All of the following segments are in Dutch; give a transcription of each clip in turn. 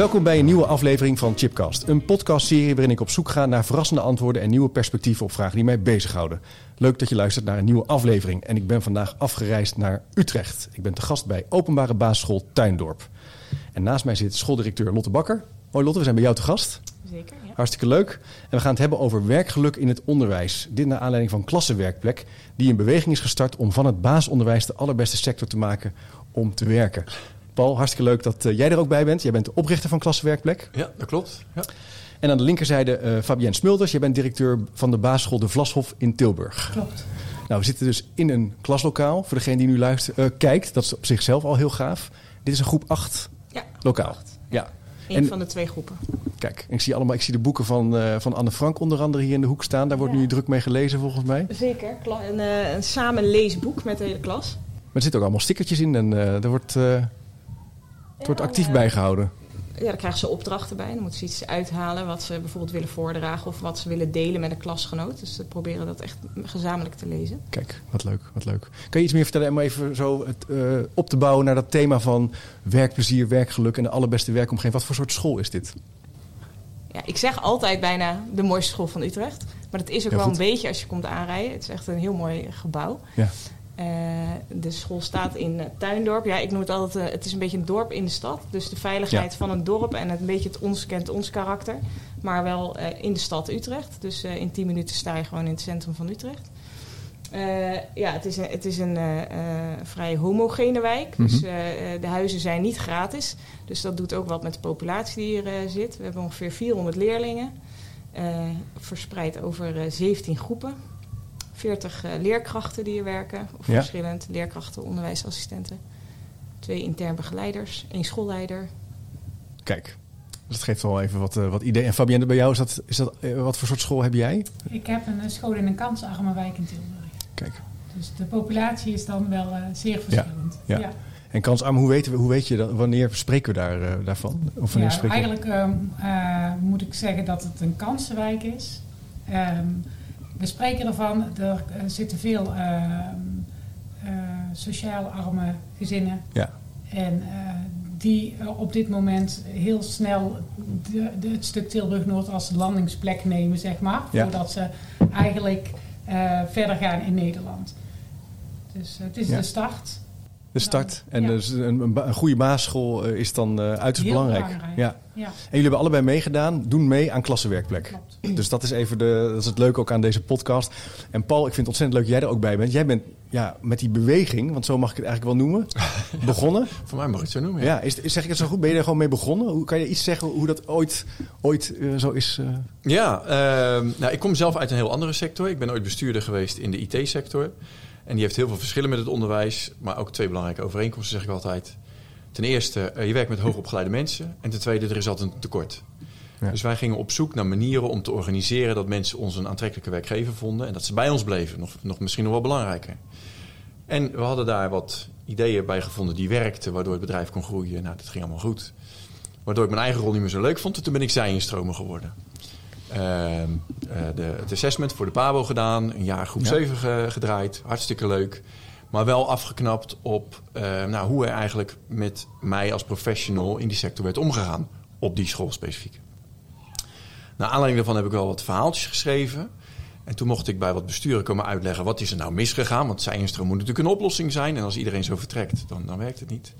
Welkom bij een nieuwe aflevering van Chipcast. Een podcastserie waarin ik op zoek ga naar verrassende antwoorden en nieuwe perspectieven op vragen die mij bezighouden. Leuk dat je luistert naar een nieuwe aflevering. En ik ben vandaag afgereisd naar Utrecht. Ik ben te gast bij Openbare Basisschool Tuindorp. En naast mij zit schooldirecteur Lotte Bakker. Hoi Lotte, we zijn bij jou te gast. Zeker, ja. Hartstikke leuk. En we gaan het hebben over werkgeluk in het onderwijs. Dit naar aanleiding van Klassenwerkplek, die in beweging is gestart om van het basisonderwijs de allerbeste sector te maken om te werken. Paul, hartstikke leuk dat eh, jij er ook bij bent. Jij bent de oprichter van Klassenwerkplek. Ja, dat klopt. Ja. En aan de linkerzijde eh Fabienne Smulders. Jij bent directeur van de basisschool De Vlashof in Tilburg. Klopt. Nou, we zitten dus in een klaslokaal. Voor degene die nu luistert, eh, kijkt, dat is op zichzelf al heel gaaf. Dit is een groep 8 Ja, lokaal. Ja. een En- van de twee groepen. Kijk, ik zie, allemaal, ik zie de boeken van, eh, van Anne Frank onder andere hier in de hoek staan. Daar wordt Ja. nu druk mee gelezen volgens mij. Zeker. Een, eh, een samen leesboek met de hele klas. Maar er zitten ook allemaal stickertjes in en eh, er wordt, eh, het wordt actief eh, bijgehouden. Ja, daar krijgen ze opdrachten bij. Dan moeten ze iets uithalen wat ze bijvoorbeeld willen voordragen of wat ze willen delen met een klasgenoot. Dus ze proberen dat echt gezamenlijk te lezen. Kijk, wat leuk, wat leuk. Kan je iets meer vertellen om even zo het, eh, op te bouwen naar dat thema van werkplezier, werkgeluk en de allerbeste werkomgeving? Wat voor soort school is dit? Ja, ik zeg altijd bijna de mooiste school van Utrecht. Maar dat is ook wel goed. een beetje als je komt aanrijden. Het is echt een heel mooi gebouw. Ja. Eh, de school staat in eh, Tuindorp. Ja, ik noem het altijd, eh, het is een beetje een dorp in de stad. Dus de veiligheid Ja. van een dorp en het, een beetje het ons kent ons karakter. Maar wel in de stad Utrecht. Dus in 10 minuten sta je gewoon in het centrum van Utrecht. Ja, het is een, het is een vrij homogene wijk. Dus Mhm. de huizen zijn niet gratis. Dus dat doet ook wat met de populatie die hier zit. We hebben ongeveer 400 leerlingen. verspreid over eh, 17 groepen. 40 eh, leerkrachten die hier werken. Of Ja. verschillend. Leerkrachten, onderwijsassistenten. Twee intern begeleiders. één schoolleider. Kijk, dus dat geeft wel even wat, eh, wat idee. En Fabienne, bij jou is dat, is dat eh, wat voor soort school heb jij? Ik heb een school in een kansarme wijk in Tilburg. Kijk. Dus de populatie is dan wel eh, zeer verschillend. ja. En kansarm, hoe weten we, hoe weet je dat, wanneer spreken we daar, daarvan? Of wanneer Ja, spreken we- eigenlijk ehm, eh, moet ik zeggen dat het een kansenwijk is. Ehm, we spreken ervan, er eh, zitten veel ehm, eh, sociaal arme gezinnen. Ja. En eh, die eh, op dit moment heel snel de, de, het stuk Tilburg-Noord als landingsplek nemen, zeg maar. Ja. Voordat ze eigenlijk eh, verder gaan in Nederland. Dus eh, het is Ja. de start. De start. En Ja. dus een, een, goede basisschool eh, is dan eh uiterst Heel belangrijk. belangrijk. Ja. Ja, En jullie hebben allebei meegedaan, doen mee aan klassenwerkplek. klopt. Dus dat is even de, dat is het leuke ook aan deze podcast. En Paul, ik vind het ontzettend leuk dat jij er ook bij bent. Jij bent ja, met die beweging, want zo mag ik het eigenlijk wel noemen, begonnen. Voor mij mag je het zo noemen. Ja, is, is- zeg ik het zo goed? Ben je er gewoon mee begonnen? Hoe, kan je iets zeggen hoe dat ooit, ooit eh, zo is? eh? Ja, ehm, nou, ik kom zelf uit een heel andere sector. Ik ben ooit bestuurder geweest in de IT-sector. En die heeft heel veel verschillen met het onderwijs. Maar ook twee belangrijke overeenkomsten, zeg ik altijd. Ten eerste, eh, je werkt met hoogopgeleide mensen. En ten tweede, er is altijd een tekort. Ja. Dus wij gingen op zoek naar manieren om te organiseren... dat mensen ons een aantrekkelijke werkgever vonden... en dat ze bij ons bleven. Nog, nog misschien nog wel belangrijker. En we hadden daar wat ideeën bij gevonden die werkten... waardoor het bedrijf kon groeien. Nou, dat ging allemaal goed. Waardoor ik mijn eigen rol niet meer zo leuk vond. En toen ben ik zij-instromer geworden. Ehm, eh, de, het assessment voor de PABO gedaan. Een jaar groep Ja. 7 ge- gedraaid. Hartstikke leuk. Maar wel afgeknapt op eh, nou, hoe er eigenlijk met mij als professional in die sector werd omgegaan. Op die school specifiek. Naar aanleiding daarvan heb ik wel wat verhaaltjes geschreven. En toen mocht ik bij wat besturen komen uitleggen wat is er nou misgegaan. Want zij-instroom moet natuurlijk een oplossing zijn. En als iedereen zo vertrekt, dan, dan werkt het niet.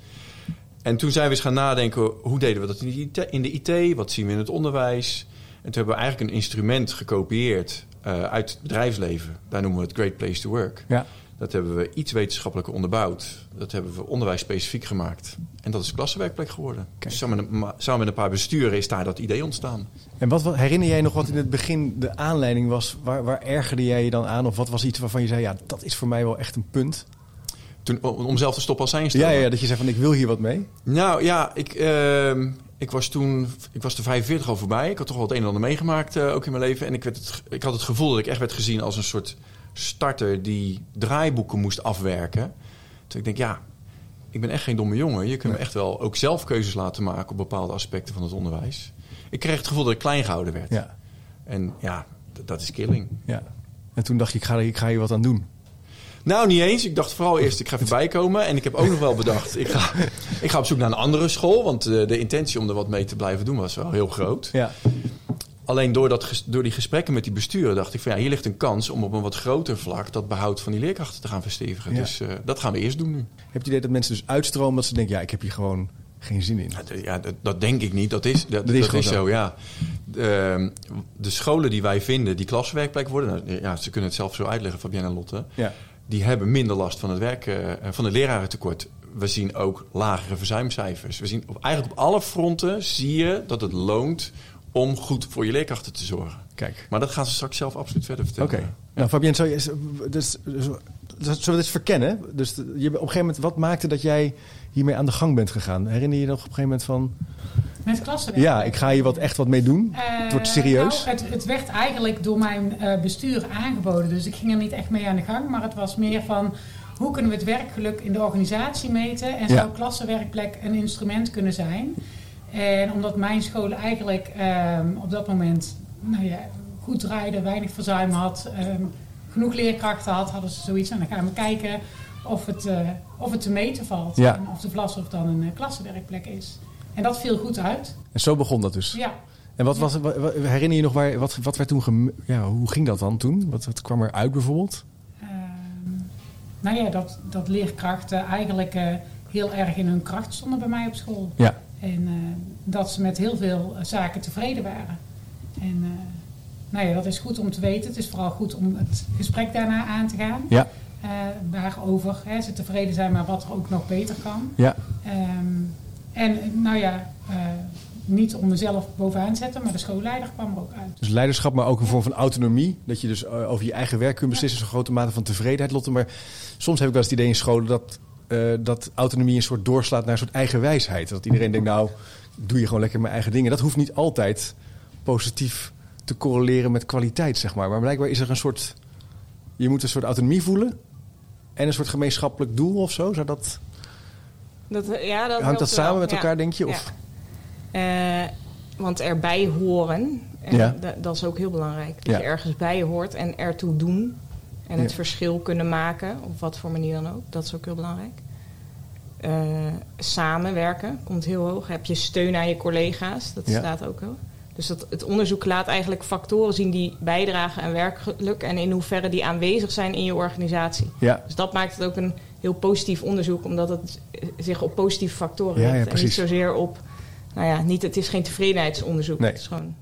En toen zijn we eens gaan nadenken, hoe deden we dat in de IT? In de IT wat zien we in het onderwijs? En toen hebben we eigenlijk een instrument gekopieerd eh, uit het bedrijfsleven. Daar noemen we het Great Place to Work. Ja. Dat hebben we iets wetenschappelijker onderbouwd. Dat hebben we onderwijs specifiek gemaakt. En dat is klassenwerkplek geworden. Dus samen, met samen met een paar besturen is daar dat idee ontstaan. En wat, wat herinner jij nog wat in het begin de aanleiding was? Waar, waar ergerde jij je dan aan? Of wat was iets waarvan je zei, ja, dat is voor mij wel echt een punt? Toen, om zelf te stoppen als zijn Ja, ja, dat je zei van ik wil hier wat mee. Nou ja, ik, ehm, ik was toen, ik was de 45 al voorbij. Ik had toch wel het een en ander meegemaakt eh, ook in mijn leven. En ik, werd het, ik had het gevoel dat ik echt werd gezien als een soort starter die draaiboeken moest afwerken. Toen ik denk, ja, ik ben echt geen domme jongen. Je kunt me echt wel ook zelf keuzes laten maken op bepaalde aspecten van het onderwijs. Ik kreeg het gevoel dat ik klein gehouden werd. Ja. En ja, dat is killing. ja. En toen dacht je, ik ga, ik ga hier wat aan doen. Nou, niet eens. Ik dacht vooral eerst, ik ga even bijkomen. En ik heb ook nog wel bedacht, ik ga, ik ga op zoek naar een andere school. Want eh, de intentie om er wat mee te blijven doen was wel heel groot. Ja. Alleen door, dat, door die gesprekken met die besturen dacht ik van ja, hier ligt een kans om op een wat groter vlak dat behoud van die leerkrachten te gaan verstevigen. Ja. Dus eh, dat gaan we eerst doen nu. Heb je het idee dat mensen dus uitstromen dat ze denken, ja, ik heb hier gewoon geen zin in. Ja, dat, dat denk ik niet. Dat is, dat, Dat dat is zo. zo, ja. De, de scholen die wij vinden, die klaswerkplek worden, nou, ja, ze kunnen het zelf zo uitleggen, Fabienne en Lotte, Ja. Die hebben minder last van het werk, eh, van het lerarentekort. We zien ook lagere verzuimcijfers. We zien op, eigenlijk op alle fronten zie je dat het loont om goed voor je leerkrachten te zorgen. Kijk. Maar dat gaan ze straks zelf absoluut verder Oké. vertellen. Nou, Fabienne, zou je, dus, dus, zullen we dit eens verkennen? Dus je, op een gegeven moment, wat maakte dat jij hiermee aan de gang bent gegaan? Herinner je je nog op een gegeven moment van... Met klassenwerk. Ja, ik ga hier wat, echt wat mee doen. het wordt Eh, serieus. nou, het, het werd eigenlijk door mijn eh, bestuur aangeboden. Dus ik ging er niet echt mee aan de gang. Maar het was meer van hoe kunnen we het werkgeluk in de organisatie meten. En Ja. zou klassenwerkplek een instrument kunnen zijn. En omdat mijn school eigenlijk ehm, op dat moment nou ja, goed draaide, weinig verzuim had, ehm, genoeg leerkrachten had, hadden ze zoiets. En dan gaan we kijken of het, eh, of het te meten valt. Ja. En of de Vlashof dan een eh, klassenwerkplek is. En dat viel goed uit. En zo begon dat dus. Ja. En wat was, wa- wa- herinner je nog waar, wat, wat werd toen, gem- ja, hoe ging dat dan toen? Wat, wat kwam er uit bijvoorbeeld? Ehm, nou ja, dat, dat leerkrachten eigenlijk eh, heel erg in hun kracht stonden bij mij op school. Ja. En eh, dat ze met heel veel eh, zaken tevreden waren. En nou ja, dat is goed om te weten. Het is vooral goed om het gesprek daarna aan te gaan. Ja. Waarover hè, ze tevreden zijn, maar wat er ook nog beter kan. Ja. Ehm, en nou ja, eh, niet om mezelf bovenaan te zetten, maar de schoolleider kwam er ook uit. Dus leiderschap, maar ook een vorm van autonomie. Dat je dus eh, over je eigen werk kunt beslissen. Zo'n grote mate van tevredenheid, Lotte. Maar soms heb ik wel eens het idee in scholen dat, eh, dat autonomie een soort doorslaat naar een soort eigen wijsheid. Dat iedereen denkt, nou, doe je gewoon lekker mijn eigen dingen. Dat hoeft niet altijd positief te correleren met kwaliteit, zeg maar. Maar blijkbaar is er een soort... Je moet een soort autonomie voelen. En een soort gemeenschappelijk doel of zo. Zou dat, Dat, eh, ja, dat hangt dat samen wel. met elkaar, denk je? Of? Eh, want erbij horen, en Ja. da- dat is ook heel belangrijk. Dat je ergens bij hoort en ertoe doen. En het verschil kunnen maken, op wat voor manier dan ook. Dat is ook heel belangrijk. Eh, samenwerken komt heel hoog. Heb je steun aan je collega's, dat staat ook wel. Dus dat, het onderzoek laat eigenlijk factoren zien die bijdragen aan werkgeluk... en in hoeverre die aanwezig zijn in je organisatie. Ja, Dus dat maakt het ook een heel positief onderzoek, omdat het eh, zich op positieve factoren Ja, ja, richt. en niet zozeer op, nou ja, niet, het is geen tevredenheidsonderzoek. Nee. Het is gewoon,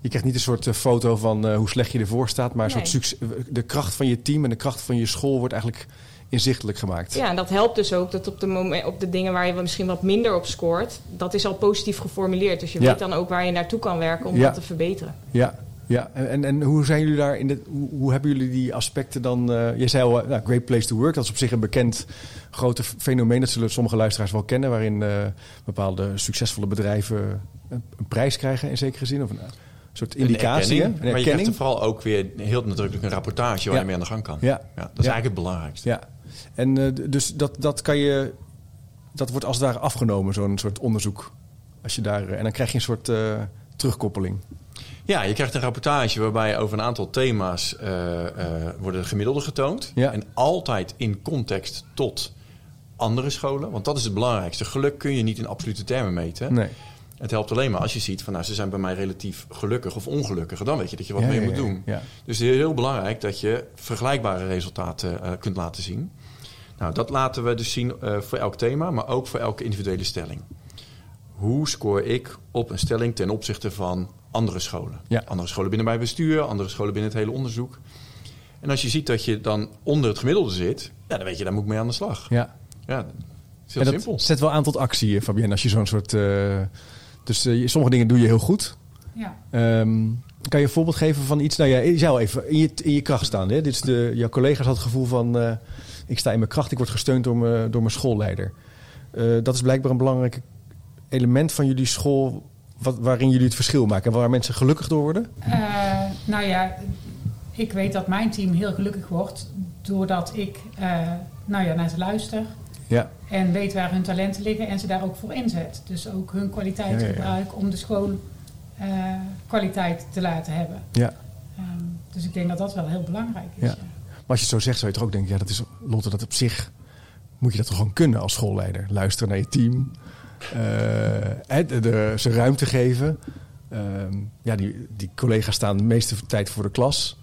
Je krijgt niet een soort eh, foto van eh, hoe slecht je ervoor staat, maar een Nee. soort succes, de kracht van je team en de kracht van je school wordt eigenlijk inzichtelijk gemaakt. ja, en dat helpt dus ook dat op de, op de dingen waar je misschien wat minder op scoort, dat is al positief geformuleerd. Dus je Ja. weet dan ook waar je naartoe kan werken om Ja. dat te verbeteren. Ja, ja. En, en, hoe zijn jullie daar in de, hoe, hoe hebben jullie die aspecten dan? eh, je zei al, eh, nou, Great Place to Work, dat is op zich een bekend grote fenomeen. Dat zullen sommige luisteraars wel kennen, waarin eh, bepaalde succesvolle bedrijven een, een prijs krijgen in zekere zin. Of een, soort indicatie. Een erkenning, maar je krijgt er vooral ook weer heel nadrukkelijk een rapportage waar Ja. je mee aan de gang kan. Ja. dat is Ja. eigenlijk het belangrijkste. Ja, en dus dat, dat kan je, dat wordt als ware afgenomen, zo'n soort onderzoek. Als je daar, en dan krijg je een soort terugkoppeling. Ja, je krijgt een rapportage waarbij over een aantal thema's eh, eh, worden gemiddelden getoond. Ja. En altijd in context tot andere scholen. Want dat is het belangrijkste. Geluk kun je niet in absolute termen meten. Nee. Het helpt alleen maar als je ziet van nou, ze zijn bij mij relatief gelukkig of ongelukkig. Dan weet je dat je wat Ja, mee ja, moet doen. Dus het is heel belangrijk dat je vergelijkbare resultaten eh, kunt laten zien. Nou, dat laten we dus zien voor elk thema, maar ook voor elke individuele stelling. Hoe scoor ik op een stelling ten opzichte van andere scholen? Ja. Andere scholen binnen mijn bestuur, andere scholen binnen het hele onderzoek. En als je ziet dat je dan onder het gemiddelde zit, ja, dan weet je, daar moet ik mee aan de slag. ja. Ja, het is heel En simpel. dat zet wel aan tot actie, eh, Fabienne, als je zo'n soort... eh, dus eh, sommige dingen doe je heel goed. Ja. Ehm, kan je een voorbeeld geven van iets? Nou ja, je zou even in je, in je kracht staan. Hè? Dit is de, jouw collega's had het gevoel van... eh, ik sta in mijn kracht, ik word gesteund door mijn, door mijn schoolleider. Eh, dat is blijkbaar een belangrijk element van jullie school, wat, waarin jullie het verschil maken en waar mensen gelukkig door worden? Uh, nou ja, ik weet dat mijn team heel gelukkig wordt doordat ik uh, nou ja, naar ze luister. Ja. En weet waar hun talenten liggen en ze daar ook voor inzet. Dus ook hun kwaliteit ja, ja, gebruik om de school kwaliteit te laten hebben. Ja. Um, dus ik denk dat dat wel heel belangrijk is. Ja. Maar als je het zo zegt, zou je toch ook denken, ja, dat is Lotte, dat op zich moet je dat toch gewoon kunnen als schoolleider. Luisteren naar je team, de, de, ze ruimte geven. Uh, ja, die, die collega's staan de meeste tijd voor de klas.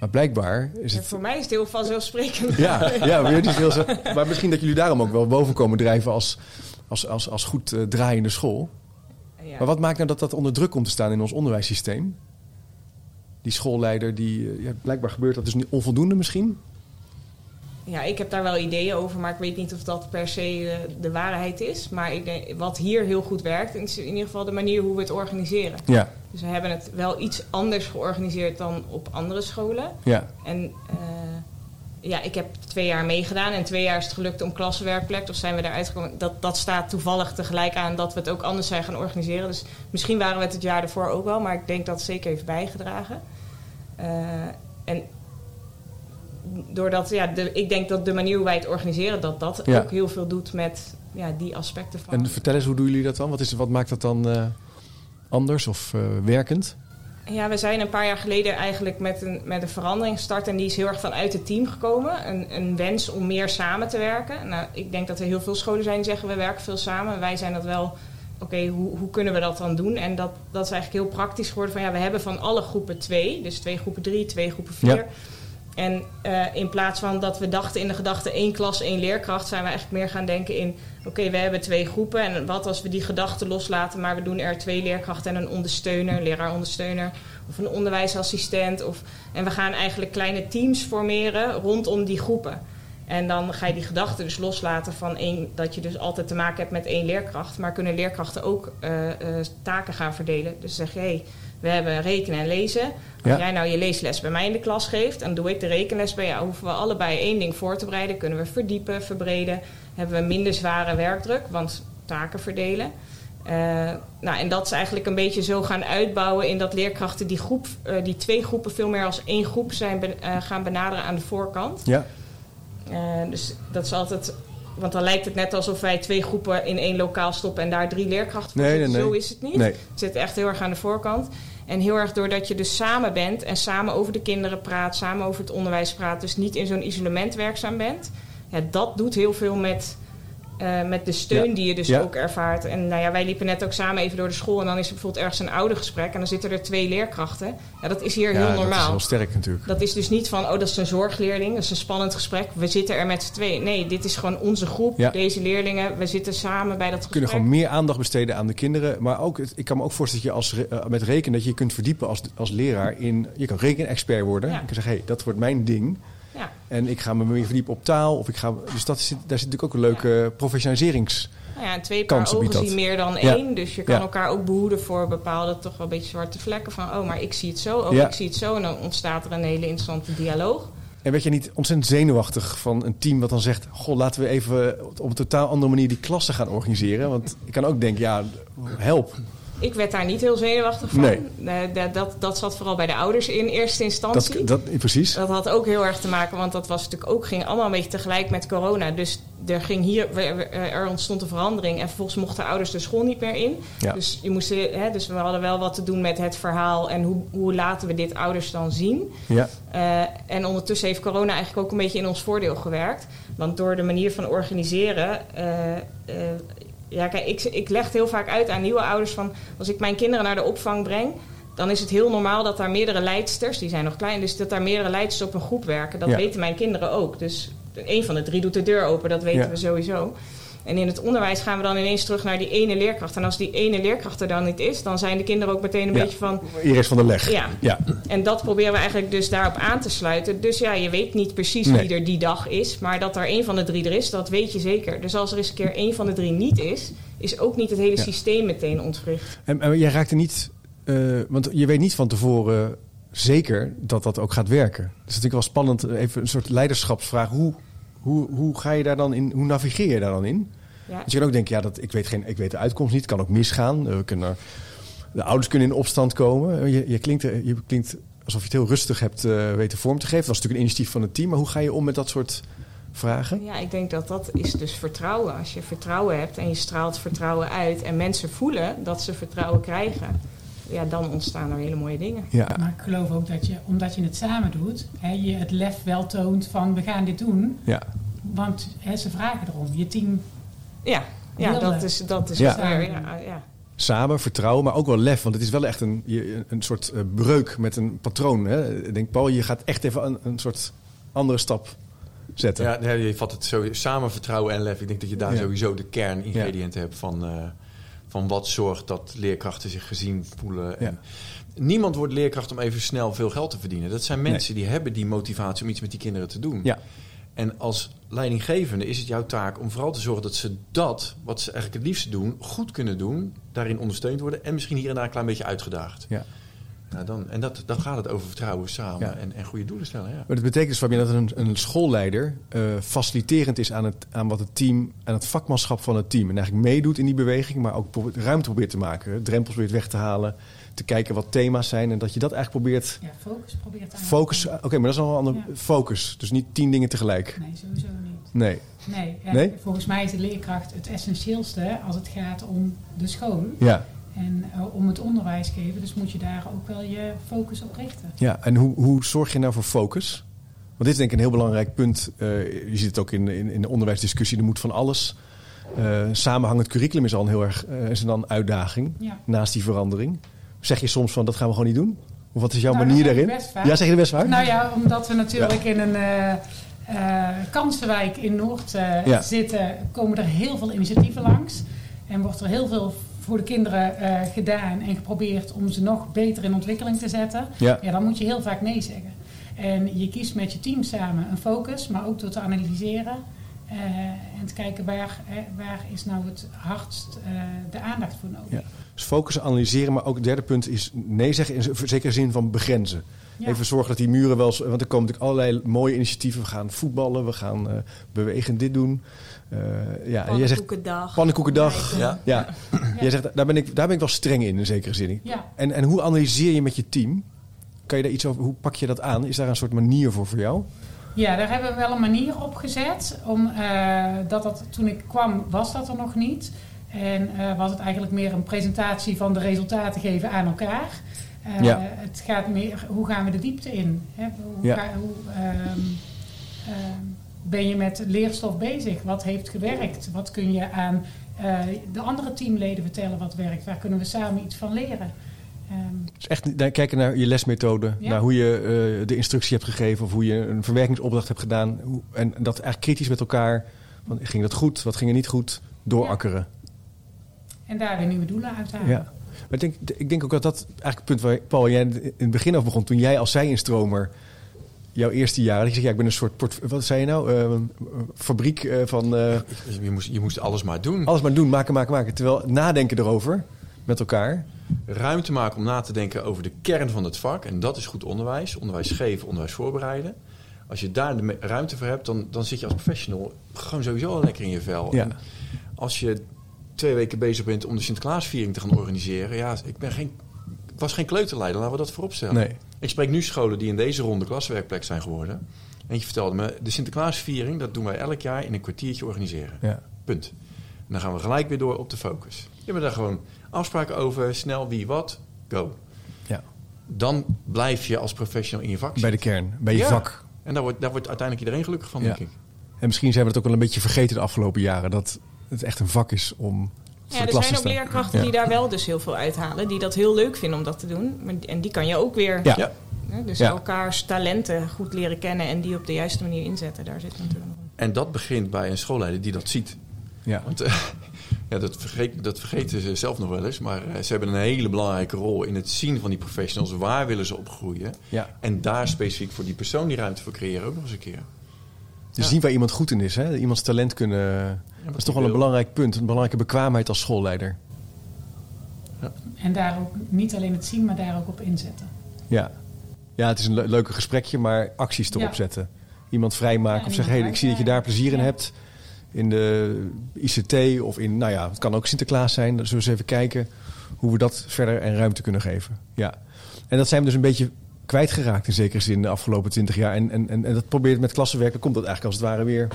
Maar blijkbaar is het... Ja, voor mij is het heel vanzelfsprekend. Ja, ja is heel zo, maar misschien dat jullie daarom ook wel boven komen drijven als, als, als, als goed uh, draaiende school. Ja. Maar wat maakt nou dat dat onder druk komt te staan in ons onderwijssysteem? Die schoolleider, die, ja, blijkbaar gebeurt dat dus niet onvoldoende misschien? Ja, ik heb daar wel ideeën over, maar ik weet niet of dat per se uh, de waarheid is. Maar ik denk, wat hier heel goed werkt, is in ieder geval de manier hoe we het organiseren. Ja. Dus we hebben het wel iets anders georganiseerd dan op andere scholen. Ja. En uh, ja, ik heb twee jaar meegedaan en twee jaar is het gelukt om klassenwerkplek. Of zijn we eruit gekomen. Dat, dat staat toevallig tegelijk aan dat we het ook anders zijn gaan organiseren. Dus misschien waren we het het jaar ervoor ook wel, maar ik denk dat het zeker heeft bijgedragen. Uh, en doordat, ja, de, ik denk dat de manier hoe wij het organiseren, dat dat Ja. ook heel veel doet met ja, die aspecten van. En vertel eens, hoe doen jullie dat dan? Wat, is, wat maakt dat dan eh, anders of eh, werkend? Ja, we zijn een paar jaar geleden eigenlijk met een, met een verandering gestart. En die is heel erg vanuit het team gekomen. Een, een wens om meer samen te werken. Nou, ik denk dat er heel veel scholen zijn die zeggen we werken veel samen. Wij zijn dat wel. Oké, hoe, hoe kunnen we dat dan doen? En dat, dat is eigenlijk heel praktisch geworden. Van ja, we hebben van alle groepen twee. Dus twee groepen drie, twee groepen vier. Ja. En uh, in plaats van dat we dachten in de gedachte één klas, één leerkracht, zijn we eigenlijk meer gaan denken in: oké, we hebben twee groepen. En wat als we die gedachten loslaten, maar we doen er twee leerkrachten en een ondersteuner, leraar-ondersteuner, of een onderwijsassistent. Of, en we gaan eigenlijk kleine teams formeren rondom die groepen. En dan ga je die gedachten dus loslaten van één, dat je dus altijd te maken hebt met één leerkracht. Maar kunnen leerkrachten ook uh, uh, taken gaan verdelen. Dus zeg je, hey, we hebben rekenen en lezen. Als Ja. jij nou je leesles bij mij in de klas geeft, dan doe ik de rekenles bij jou. Hoeven we allebei één ding voor te bereiden, kunnen we verdiepen, verbreden. Hebben we minder zware werkdruk, want taken verdelen. Uh, nou, en dat is eigenlijk een beetje zo gaan uitbouwen in dat leerkrachten die, groep, uh, die twee groepen veel meer als één groep zijn ben, uh, gaan benaderen aan de voorkant. Ja. Dus dat is altijd. Want dan lijkt het net alsof wij twee groepen in één lokaal stoppen en daar drie leerkrachten voor Nee, zitten. nee, nee. Zo is het niet. Het zit echt heel erg aan de voorkant. En heel erg doordat je dus samen bent en samen over de kinderen praat, samen over het onderwijs praat, dus niet in zo'n isolement werkzaam bent. Ja, dat doet heel veel met, uh, met de steun Ja. die je dus Ja. ook ervaart. En nou ja, wij liepen net ook samen even door de school en dan is er bijvoorbeeld ergens een oudergesprek en dan zitten er twee leerkrachten. Ja, dat is hier ja, heel dat normaal. is heel sterk natuurlijk. Dat is dus niet van, oh, dat is een zorgleerling, dat is een spannend gesprek. We zitten er met z'n tweeën. Nee, dit is gewoon onze groep, deze leerlingen. We zitten samen bij dat We kunnen gesprek. gewoon meer aandacht besteden aan de kinderen. Maar ook, ik kan me ook voorstellen dat je als, eh, met rekenen... dat je je kunt verdiepen als, als leraar in... Je kan rekenexpert worden. Je kan zeggen, hé, dat wordt mijn ding. Ja. En ik ga me meer verdiepen op taal. Of ik ga, dus dat daar zit natuurlijk ook een leuke professionaliserings... Nou ja, en twee paar ogen zien meer dan Ja. één. Dus je kan Ja. elkaar ook behoeden voor bepaalde toch wel een beetje zwarte vlekken. Van, oh, maar ik zie het zo, oh, Ja. ik zie het zo. En dan ontstaat er een hele interessante dialoog. En werd je niet ontzettend zenuwachtig van een team wat dan zegt... Goh, laten we even op een totaal andere manier die klassen gaan organiseren? Want ik kan ook denken, ja, help. Ik werd daar niet heel zenuwachtig van. Nee. Eh, dat, dat, dat zat vooral bij de ouders in eerste instantie. Dat, dat, precies. Dat had ook heel erg te maken, want dat was natuurlijk ook, ging allemaal een beetje tegelijk met corona. Dus er, ging hier, we- er ontstond een verandering en vervolgens mochten ouders de school niet meer in. Ja. Dus, je moest, hè, dus we hadden wel wat te doen met het verhaal en hoe, hoe laten we dit ouders dan zien. Ja, Eh, en ondertussen heeft corona eigenlijk ook een beetje in ons voordeel gewerkt. Want door de manier van organiseren. eh, eh, ja, kijk, ik, ik leg het heel vaak uit aan nieuwe ouders van als ik mijn kinderen naar de opvang breng. Dan is het heel normaal dat daar meerdere leidsters, die zijn nog klein, dus dat daar meerdere leidsters op een groep werken. Dat Ja. weten mijn kinderen ook. Dus een van de drie doet de deur open, dat weten Ja. we sowieso. En in het onderwijs gaan we dan ineens terug naar die ene leerkracht. En als die ene leerkracht er dan niet is, dan zijn de kinderen ook meteen een Ja. beetje van... Iris van der Leg. Ja. ja. En dat proberen we eigenlijk dus daarop aan te sluiten. Dus ja, je weet niet precies Nee. wie er die dag is. Maar dat er één van de drie er is, dat weet je zeker. Dus als er eens een keer één van de drie niet is... is ook niet het hele Ja. systeem meteen ontwricht. En, en jij raakte niet, eh, want je weet niet van tevoren zeker dat dat ook gaat werken. Dus het is natuurlijk wel spannend, eh, even een soort leiderschapsvraag. Hoe Hoe, hoe ga je daar dan in, hoe navigeer je daar dan in? Ja. Want je kan ook denken, ja, dat, ik, weet geen, ik weet de uitkomst niet, het kan ook misgaan. Eh, We kunnen, de ouders kunnen in opstand komen. Eh, Je, je, klinkt, eh, je klinkt alsof je het heel rustig hebt weten vorm te geven. Dat was natuurlijk een initiatief van het team, maar hoe ga je om met dat soort vragen? Ja, ik denk dat dat is dus vertrouwen. Als je vertrouwen hebt en je straalt vertrouwen uit en mensen voelen dat ze vertrouwen krijgen, ja, dan ontstaan er hele mooie dingen. Ja, Maar ik geloof ook dat je, omdat je het samen doet, hè, je het lef wel toont van we gaan dit doen. ja. Want hè, ze vragen erom. Je team, Ja, ja dat is, dat is Ja. waar. Ja, ja. Samen, vertrouwen, maar ook wel lef. Want het is wel echt een, een soort eh, breuk met een patroon. Hè? Ik denk, Paul, je gaat echt even een, een soort andere stap zetten. Ja, nee, je vat het zo samen vertrouwen en lef. Ik denk dat je daar Ja. sowieso de kerningrediënten hebt van, eh, van wat zorgt dat leerkrachten zich gezien voelen. En Niemand wordt leerkracht om even snel veel geld te verdienen. Dat zijn mensen die hebben die motivatie om iets met die kinderen te doen. Ja. En als leidinggevende is het jouw taak om vooral te zorgen dat ze dat, wat ze eigenlijk het liefste doen, goed kunnen doen, daarin ondersteund worden en misschien hier en daar een klein beetje uitgedaagd. Ja. Nou, dan, en dat, dan gaat het over vertrouwen samen Ja. en, en goede doelen stellen. Ja. Maar dat betekent dus, Fabian, dat een, een schoolleider eh, faciliterend is aan, het, aan wat het team, aan het vakmanschap van het team. En eigenlijk meedoet in die beweging, maar ook probeert- ruimte probeert te maken. Drempels probeert weg te halen, te kijken wat thema's zijn. En dat je dat eigenlijk probeert ja, focus probeert aan. focus. Oké, maar dat is nog een ander Ja. focus. Dus niet tien dingen tegelijk. Nee, sowieso niet. Nee. Nee, Nee? volgens mij is de leerkracht het essentieelste als het gaat om de school Ja. En eh, om het onderwijs geven. Dus moet je daar ook wel je focus op richten. Ja, en hoe, hoe zorg je nou voor focus? Want dit is denk ik een heel belangrijk punt. Eh, je ziet het ook in, in, in de onderwijsdiscussie. Er moet van alles. Eh, samenhangend curriculum is al een heel erg is dan een uitdaging. Ja. Naast die verandering. Zeg je soms van dat gaan we gewoon niet doen? Of wat is jouw Nou, manier daarin? Ja, zeg je er best waar? Nou ja, omdat we natuurlijk in een kansenwijk in Noord Ja. zitten, komen er heel veel initiatieven langs. En wordt er heel veel voor de kinderen eh, gedaan en geprobeerd om ze nog beter in ontwikkeling te zetten. Ja. Ja, dan moet je heel vaak nee zeggen. En je kiest met je team samen een focus, maar ook door te analyseren. eh, en te kijken waar, eh, waar is nou het hardst de aandacht voor nodig. Ja. Dus focussen, analyseren. Maar ook het derde punt is nee zeggen in zekere zin van begrenzen. Ja. Even zorgen dat die muren wel... Want er komen natuurlijk allerlei mooie initiatieven. We gaan voetballen, we gaan bewegen, dit doen. Eh, ja, en jij zegt Pannenkoekendag. pannenkoekendag. Ja. Ja, Jij zegt, daar ben, ik, daar ben ik wel streng in, in zekere zin. Ja. En, en hoe analyseer je met je team? Kan je daar iets over, hoe pak je dat aan? Is daar een soort manier voor voor jou? Ja, daar hebben we wel een manier op gezet. Om, eh, dat dat, toen ik kwam, was dat er nog niet. En eh, was het eigenlijk meer een presentatie van de resultaten geven aan elkaar. Eh, Ja. Het gaat meer, hoe gaan we de diepte in? Hè? Hoe, Ja. ga- hoe ehm, ehm, ben je met leerstof bezig? Wat heeft gewerkt? Wat kun je aan eh, de andere teamleden vertellen wat werkt? Waar kunnen we samen iets van leren? Dus echt naar- kijken naar je lesmethode, Ja. naar hoe je eh, de instructie hebt gegeven of hoe je een verwerkingsopdracht hebt gedaan. Hoe, en dat eigenlijk kritisch met elkaar. Van, ging dat goed? Wat ging er niet goed? Doorakkeren. en daar weer nieuwe doelen uithalen. Ja. Maar ik denk, ik denk ook dat dat eigenlijk het punt waar Paul jij in het begin over begon. Toen jij als zij-instromer jouw eerste jaar. Je zegt, ja, ik ben een soort, port, wat zei je nou? Eh, fabriek eh, van eh, Je, moest, je moest alles maar doen. alles maar doen, maken, maken, maken. Terwijl nadenken erover met elkaar. ruimte maken om na te denken over de kern van het vak. En dat is goed onderwijs. Onderwijs geven, onderwijs voorbereiden. Als je daar de ruimte voor hebt, dan, dan zit je als professional gewoon sowieso al lekker in je vel. Ja. En als je twee weken bezig bent om de Sinterklaasviering te gaan organiseren. Ja, ik, ben geen, ik was geen kleuterleider, laten we dat vooropstellen. Nee. Ik spreek nu scholen die in deze ronde klaswerkplek zijn geworden. Eentje vertelde me, de Sinterklaasviering, dat doen wij elk jaar in een kwartiertje organiseren. Ja. Punt. En dan gaan we gelijk weer door op de focus. Je hebt daar gewoon afspraken over, snel wie wat, go. Ja. Dan blijf je als professional in je vak Bij de kern, bij je Ja. vak. En daar wordt, daar wordt uiteindelijk iedereen gelukkig van, Ja. denk ik. En misschien zijn we het ook wel een beetje vergeten de afgelopen jaren. Dat het echt een vak is om Ja, er zijn ook leerkrachten Ja. die daar wel dus heel veel uithalen. Die dat heel leuk vinden om dat te doen. Maar, en die kan je ook weer... Ja. Ja. hè, dus Ja. elkaars talenten goed leren kennen en die op de juiste manier inzetten. Daar zit natuurlijk nog En dat begint bij een schoolleider die dat ziet. Ja. Want eh, ja, dat, vergeet, dat vergeten ze zelf nog wel eens. Maar eh, ze hebben een hele belangrijke rol in het zien van die professionals. Waar willen ze opgroeien? Ja. En daar specifiek voor die persoon die ruimte voor creëren ook nog eens een keer. Dus Ja. zien waar iemand goed in is. Hè? Iemands talent kunnen... dat is toch wel een belangrijk punt. Een belangrijke bekwaamheid als schoolleider. En daar ook niet alleen het zien, maar daar ook op inzetten. Ja, ja het is een le- leuke gesprekje, maar acties erop Ja. zetten. iemand vrijmaken Ja, of zeggen: hé, iemand ik zie dat je daar plezier in Ja. hebt. In de ICT of in, nou ja, het kan ook Sinterklaas zijn. Dan zullen we eens even kijken hoe we dat verder en ruimte kunnen geven. Ja. En dat zijn we dus een beetje kwijtgeraakt in zekere zin de afgelopen twintig jaar. En, en, en, en dat probeert met klassenwerk, dan komt dat eigenlijk als het ware weer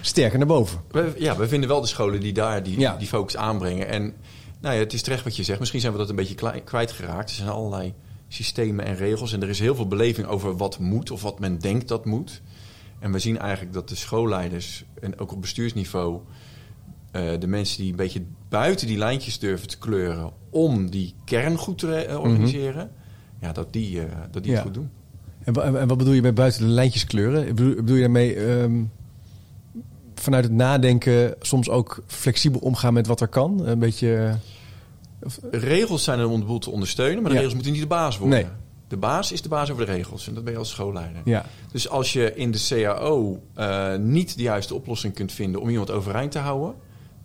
sterker naar boven. We, ja, we vinden wel de scholen die daar die, Ja. die focus aanbrengen. En nou ja, het is terecht wat je zegt. Misschien zijn we dat een beetje kwijtgeraakt. Er zijn allerlei systemen en regels. En er is heel veel beleving over wat moet of wat men denkt dat moet. En we zien eigenlijk dat de schoolleiders en ook op bestuursniveau... eh, de mensen die een beetje buiten die lijntjes durven te kleuren... om die kern goed te eh, organiseren... Ja, dat die, eh, dat die Ja. het goed doen. En, en wat bedoel je met buiten de lijntjes kleuren? Bedoel, bedoel je daarmee ehm, vanuit het nadenken soms ook flexibel omgaan met wat er kan? Een beetje. Regels zijn er om de boel te ondersteunen... maar de Ja. regels moeten niet de baas worden. Nee. De baas is de baas over de regels. En dat ben je als schoolleider. Ja, Dus als je in de CAO eh, niet de juiste oplossing kunt vinden om iemand overeind te houden,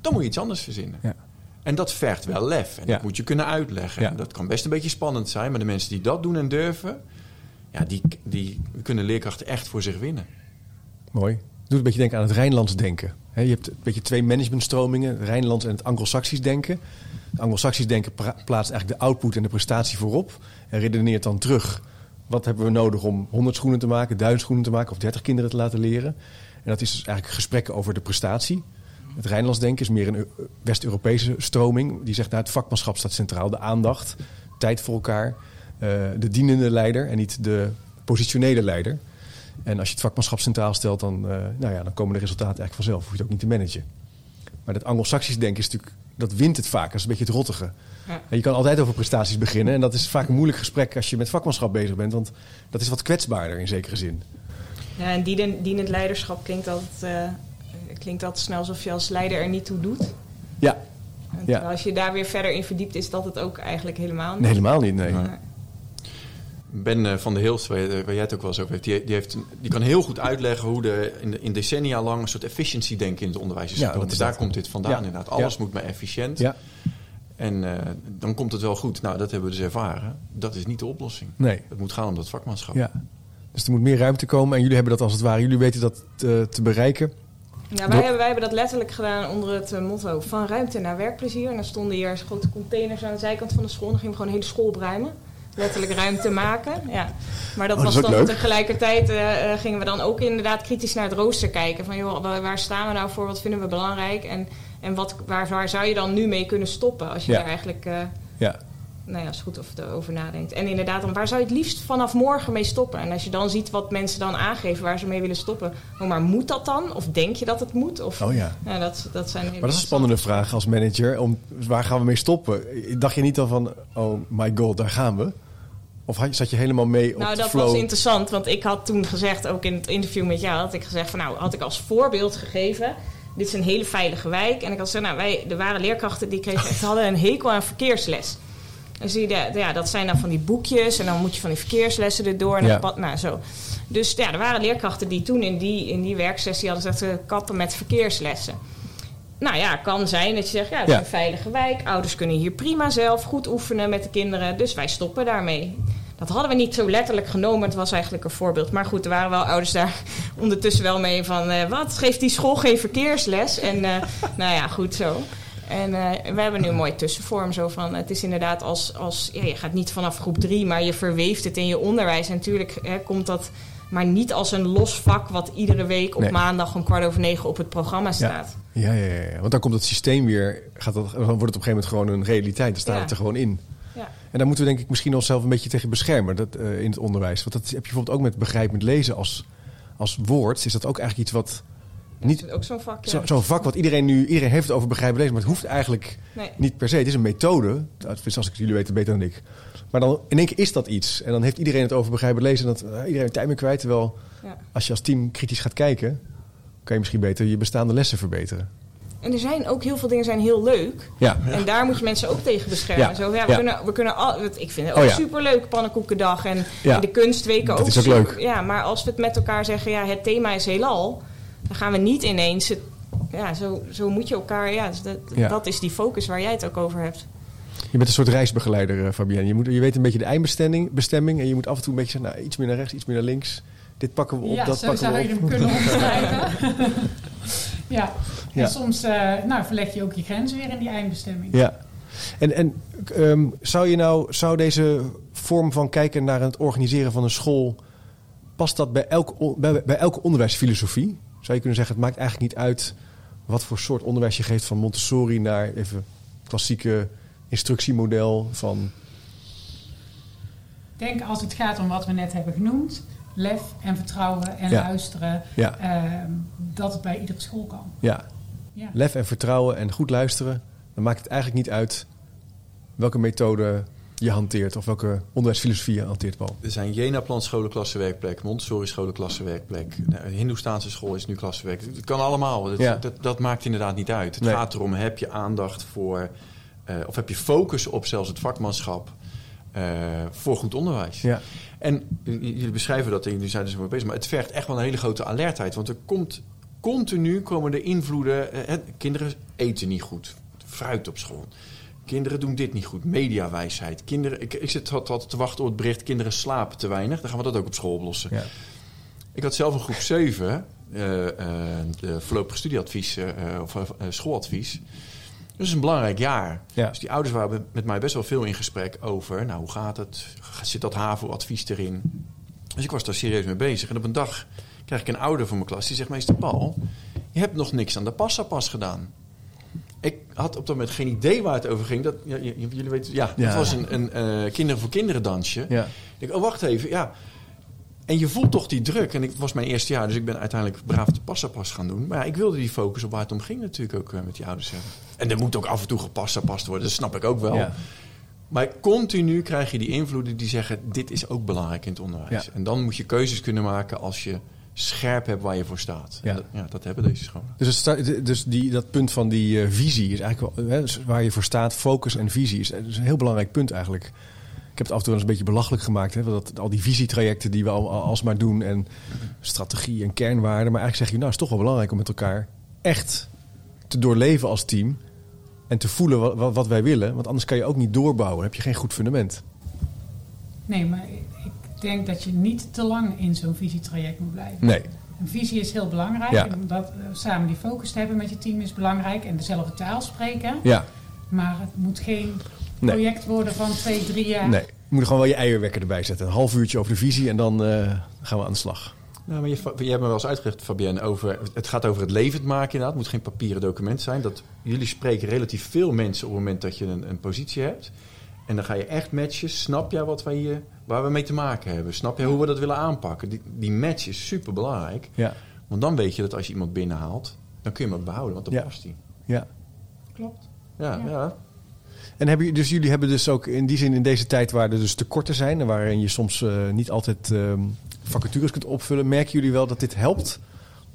dan moet je iets anders verzinnen. Ja. En dat vergt wel lef. En Ja. dat moet je kunnen uitleggen. En dat kan best een beetje spannend zijn, maar de mensen die dat doen en durven, ja, die, die kunnen leerkrachten echt voor zich winnen. mooi. Doet een beetje denken aan het Rijnlands denken. Je hebt een beetje twee managementstromingen, het Rijnlands en het Anglo-Saxisch denken. Het Anglo-Saxisch denken plaatst eigenlijk de output en de prestatie voorop en redeneert dan terug. Wat hebben we nodig om 100 schoenen te maken, 1000 schoenen te maken of 30 kinderen te laten leren? En dat is dus eigenlijk gesprekken over de prestatie. Het Rijnlands denken is meer een Eu- West-Europese stroming. Die zegt, nou, het vakmanschap staat centraal. De aandacht, tijd voor elkaar. eh, de dienende leider en niet de positionele leider. En als je het vakmanschap centraal stelt, dan, eh, nou ja, dan komen de resultaten eigenlijk vanzelf. Hoef je het ook niet te managen. Maar dat Anglo-Saxisch denken is natuurlijk, dat wint het vaak. Dat is een beetje het rottige. Ja. En je kan altijd over prestaties beginnen. En dat is vaak een moeilijk gesprek als je met vakmanschap bezig bent. Want dat is wat kwetsbaarder in zekere zin. Ja, en dienend, leiderschap klinkt altijd, eh, klinkt altijd snel alsof je als leider er niet toe doet. Ja, En Ja. als je daar weer verder in verdiept, is dat het ook eigenlijk helemaal niet. nee, helemaal niet. Nee. Nee. Ben eh, van der Hilst, waar, jij het ook wel eens over hebt, die, die, heeft, die kan heel goed uitleggen hoe de, in, de, in decennia lang een soort efficiency denken in het onderwijs is Ja, gekomen. dat is daar dat. komt dit vandaan Ja. inderdaad. Alles Ja. moet maar efficiënt. Ja, En eh, dan komt het wel goed. Nou, dat hebben we dus ervaren. Dat is niet de oplossing. nee. Het moet gaan om dat vakmanschap. Ja. Dus er moet meer ruimte komen. En jullie hebben dat als het ware, jullie weten dat te, te bereiken. Ja, wij, hebben, wij hebben dat letterlijk gedaan onder het eh, motto van ruimte naar werkplezier. En dan stonden hier grote containers aan de zijkant van de school. En dan gingen we gewoon een hele school opruimen. Letterlijk ruimte maken. Ja. Maar dat Oh, dat was dan leuk. tegelijkertijd eh, eh, gingen we dan ook inderdaad kritisch naar het rooster kijken. Van joh, waar, staan we nou voor? Wat vinden we belangrijk? En, en wat, waar, waar zou je dan nu mee kunnen stoppen? Als je Ja. daar eigenlijk eh, Ja, nou ja, is goed of over nadenkt. En inderdaad, dan, waar zou je het liefst vanaf morgen mee stoppen? En als je dan ziet wat mensen dan aangeven waar ze mee willen stoppen. Oh, maar moet dat dan? Of denk je dat het moet? Of, oh ja. ja, dat, dat zijn Maar dat is een spannende vraag als manager. Om, waar gaan we mee stoppen? Dacht je niet dan van, oh my god, daar gaan we? Of had, zat je helemaal mee op Nou, dat flow? was interessant, want ik had toen gezegd, ook in het interview met jou, had ik gezegd van nou, had ik als voorbeeld gegeven. Dit is een hele veilige wijk. En ik had gezegd, nou, wij, er waren leerkrachten die kregen echt, hadden een hekel aan verkeersles. En zie je, ja, dat zijn dan van die boekjes en dan moet je van die verkeerslessen erdoor. En Ja. pad- nou, zo. Dus ja, er waren leerkrachten die toen in die, in die werksessie hadden gezegd, kappen met verkeerslessen. Nou ja, kan zijn dat je zegt, ja, het is Ja. een veilige wijk. Ouders kunnen hier prima zelf goed oefenen met de kinderen. Dus wij stoppen daarmee. Dat hadden we niet zo letterlijk genomen. Het was eigenlijk een voorbeeld. Maar goed, er waren wel ouders daar ondertussen wel mee van... eh, wat, geeft die school geen verkeersles? En eh, nou ja, goed zo. En eh, we hebben nu een mooie tussenvorm. Zo van, het is inderdaad als... als ja, je gaat niet vanaf groep drie, maar je verweeft het in je onderwijs. En natuurlijk hè, komt dat... Maar niet als een los vak wat iedere week op Nee. maandag om kwart over negen op het programma staat. Ja, ja, ja, ja. Want dan komt het systeem weer, gaat dat, dan wordt het op een gegeven moment gewoon een realiteit. Dan staat Ja. het er gewoon in. Ja. En daar moeten we denk ik misschien onszelf een beetje tegen beschermen dat, eh, in het onderwijs. Want dat heb je bijvoorbeeld ook met begrijpend lezen als, als woord. Is dat ook eigenlijk iets wat... Niet, Dat is ook zo'n vak, ja. zo- Zo'n vak wat iedereen nu... Iedereen heeft het over begrijpend lezen, maar het hoeft eigenlijk Nee. niet per se. Het is een methode. Tenminste, als ik jullie weten beter dan ik. Maar dan in één keer is dat iets. En dan heeft iedereen het over begrijpend lezen. En dat eh, iedereen tijd meer kwijt. Terwijl Ja. als je als team kritisch gaat kijken... kan je misschien beter je bestaande lessen verbeteren. En er zijn ook heel veel dingen zijn heel leuk. Ja, En daar moet je mensen ook tegen beschermen. Ja. Zo, ja, we, Ja. Kunnen, we kunnen al, ik vind het ook Oh ja. superleuk, pannenkoekendag en Ja. de kunstweken Dat ook. is ook super- leuk. Ja, maar als we het met elkaar zeggen, ja, het thema is heelal, dan gaan we niet ineens. Het, ja, zo, zo moet je elkaar. Ja, dus dat, Ja. dat is die focus waar jij het ook over hebt. Je bent een soort reisbegeleider, eh, Fabienne. Je, moet, je weet een beetje de eindbestemming bestemming, en je moet af en toe een beetje zeggen, nou, iets meer naar rechts, iets meer naar links. Dit pakken we op, ja, dat zo pakken zou we je op. hem kunnen omschrijven. ja. Ja. en soms eh, nou, verleg je ook je grens weer in die eindbestemming. Ja. En, en ehm, zou je nou, zou deze vorm van kijken naar het organiseren van een school, past dat bij bij, bij elke onderwijsfilosofie? Zou je kunnen zeggen, het maakt eigenlijk niet uit wat voor soort onderwijs je geeft, van Montessori naar even klassieke instructiemodel van. Ik denk als het gaat om wat we net hebben genoemd, lef en vertrouwen en Ja. luisteren, Ja, ehm, dat het bij iedere school kan. ja. Ja. Lef en vertrouwen en goed luisteren, dan maakt het eigenlijk niet uit welke methode je hanteert of welke onderwijsfilosofie je hanteert, Paul. Er zijn Jena-plan scholenklassenwerkplek, Montessori scholenklassenwerkplek, de Hindoestaanse school is nu klassenwerk. Het kan allemaal. Dat, Ja. dat, dat maakt inderdaad niet uit. Het Nee. gaat erom, heb je aandacht voor, eh, of heb je focus op zelfs het vakmanschap eh, voor goed onderwijs. Ja, En jullie beschrijven dat, en jullie zijn er zo mee bezig, maar het vergt echt wel een hele grote alertheid. Want er komt continu komen er invloeden. eh, kinderen eten niet goed, fruit op school. Kinderen doen dit niet goed, mediawijsheid. Kinderen, ik, ik zit altijd te wachten op het bericht: kinderen slapen te weinig. Dan gaan we dat ook op school oplossen. ja. Ik had zelf een groep 7, eh, eh, de voorlopige studieadvies eh, of schooladvies. Dat is een belangrijk jaar. Ja. Dus die ouders waren met mij best wel veel in gesprek over, nou hoe gaat het? Zit dat HAVO-advies erin? Dus ik was daar serieus mee bezig. En op een dag krijg ik een ouder van mijn klas die zegt, meester Paul, je hebt nog niks aan de passapas gedaan. Ik had op dat moment geen idee waar het over ging. Dat, ja, jullie weten, ja, Ja. het was een, een eh, kinderen voor kinderen dansje. ja. Ik oh wacht even, ja. En je voelt toch die druk. En ik was mijn eerste jaar, dus ik ben uiteindelijk braaf de passapas gaan doen. Maar ja, ik wilde die focus op waar het om ging natuurlijk ook eh, met die ouders hebben. En er moet ook af en toe gepassapast worden, dat snap ik ook wel. Maar continu krijg je die invloeden die zeggen, dit is ook belangrijk in het onderwijs. En dan moet je keuzes kunnen maken als je scherp hebt waar je voor staat. Ja. Dat, ja, dat hebben deze scholen. Dus, het dus die, dat punt van die eh, visie is eigenlijk wel, hè, dus waar je voor staat, focus en visie is, is een heel belangrijk punt eigenlijk. Ik heb het af en toe wel eens een beetje belachelijk gemaakt, hè, dat, al die visietrajecten die we al, al alsmaar doen en strategie en kernwaarden. Maar eigenlijk zeg je, nou, het is toch wel belangrijk om met elkaar echt te doorleven als team en te voelen wat, wij willen. Want anders kan je ook niet doorbouwen, dan heb je geen goed fundament. Nee, maar denk dat je niet te lang in zo'n visietraject moet blijven. Nee, Een visie is heel belangrijk. Ja. En dat eh, samen die focus te hebben met je team is belangrijk. En dezelfde taal spreken. ja, Maar het moet geen Nee. project worden van twee, drie jaar. nee. Je moet er gewoon wel je eierwekker erbij zetten. Een half uurtje over de visie en dan eh, gaan we aan de slag. Nou, maar je, je hebt me wel eens uitgelegd, Fabienne, over het gaat over het levend maken inderdaad. Het moet geen papieren document zijn. Dat, jullie spreken relatief veel mensen op het moment dat je een, een positie hebt. En dan ga je echt matchen. Snap jij wat wij hier, waar we mee te maken hebben? Snap jij hoe we dat willen aanpakken? Die, die match is super belangrijk. Ja, Want dan weet je dat als je iemand binnenhaalt, dan kun je hem ook behouden, want dan Ja. past hij. ja. Klopt. Ja, Ja. ja. En hebben, jullie- dus jullie hebben dus ook in die zin in deze tijd waar er dus tekorten zijn en waarin je soms eh, niet altijd ehm, vacatures kunt opvullen, merken jullie wel dat dit helpt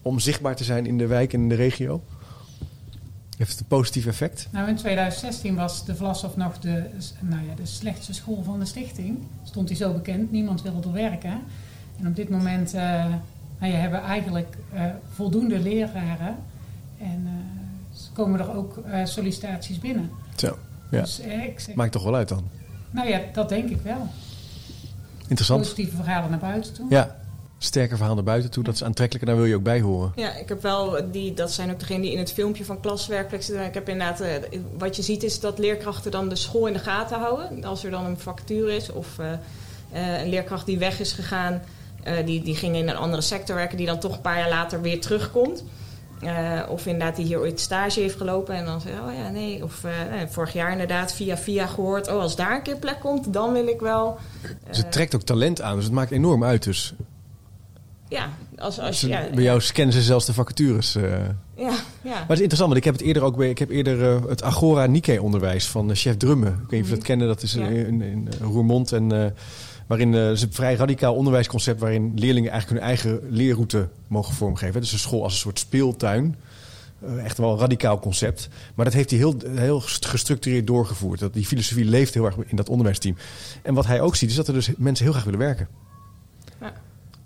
om zichtbaar te zijn in de wijk en in de regio? Heeft het een positief effect? Nou, in 2016 was de Vlashof nog de, nou ja, de slechtste school van de stichting. Stond hij zo bekend, niemand wilde er werken. En op dit moment eh nou ja, hebben we eigenlijk eh, voldoende leraren. En eh, komen er ook sollicitaties binnen. Zo, ja. Dus zeg, Maakt toch wel uit dan. nou ja, dat denk ik wel. Interessant. Positieve verhalen naar buiten toe. Ja, sterker verhaal naar buiten toe, dat is aantrekkelijker, daar wil je ook bij horen. Ja, ik heb wel die, dat zijn ook degenen die in het filmpje van klaswerkplek zitten. Ik heb inderdaad, eh, wat je ziet is dat leerkrachten dan de school in de gaten houden. Als er dan een vacature is of eh, eh, een leerkracht die weg is gegaan, die, die ging in een andere sector werken, die dan toch een paar jaar later weer terugkomt. Of inderdaad die hier ooit stage heeft gelopen en dan zegt, oh ja, nee. Of vorig jaar inderdaad via via gehoord, oh als daar een keer plek komt, dan wil ik wel. Dus het trekt ook talent aan, dus het maakt enorm uit. Dus Ja, als, als, ja, bij jou scannen ze zelfs de vacatures. eh. ja, ja. Maar het is interessant, want ik heb het eerder ook bij, ik heb eerder eh, het Agora Nike onderwijs van eh, chef Drummen. Ik weet niet of je dat kennen, dat is Ja. in, in, in Roermond. En, waarin het is een vrij radicaal onderwijsconcept waarin leerlingen eigenlijk hun eigen leerroute mogen vormgeven. Dus een school als een soort speeltuin. Echt wel een radicaal concept. Maar dat heeft hij heel, heel gestructureerd doorgevoerd. Dat, die filosofie leeft heel erg in dat onderwijsteam. En wat hij ook ziet, is dat er dus mensen heel graag willen werken.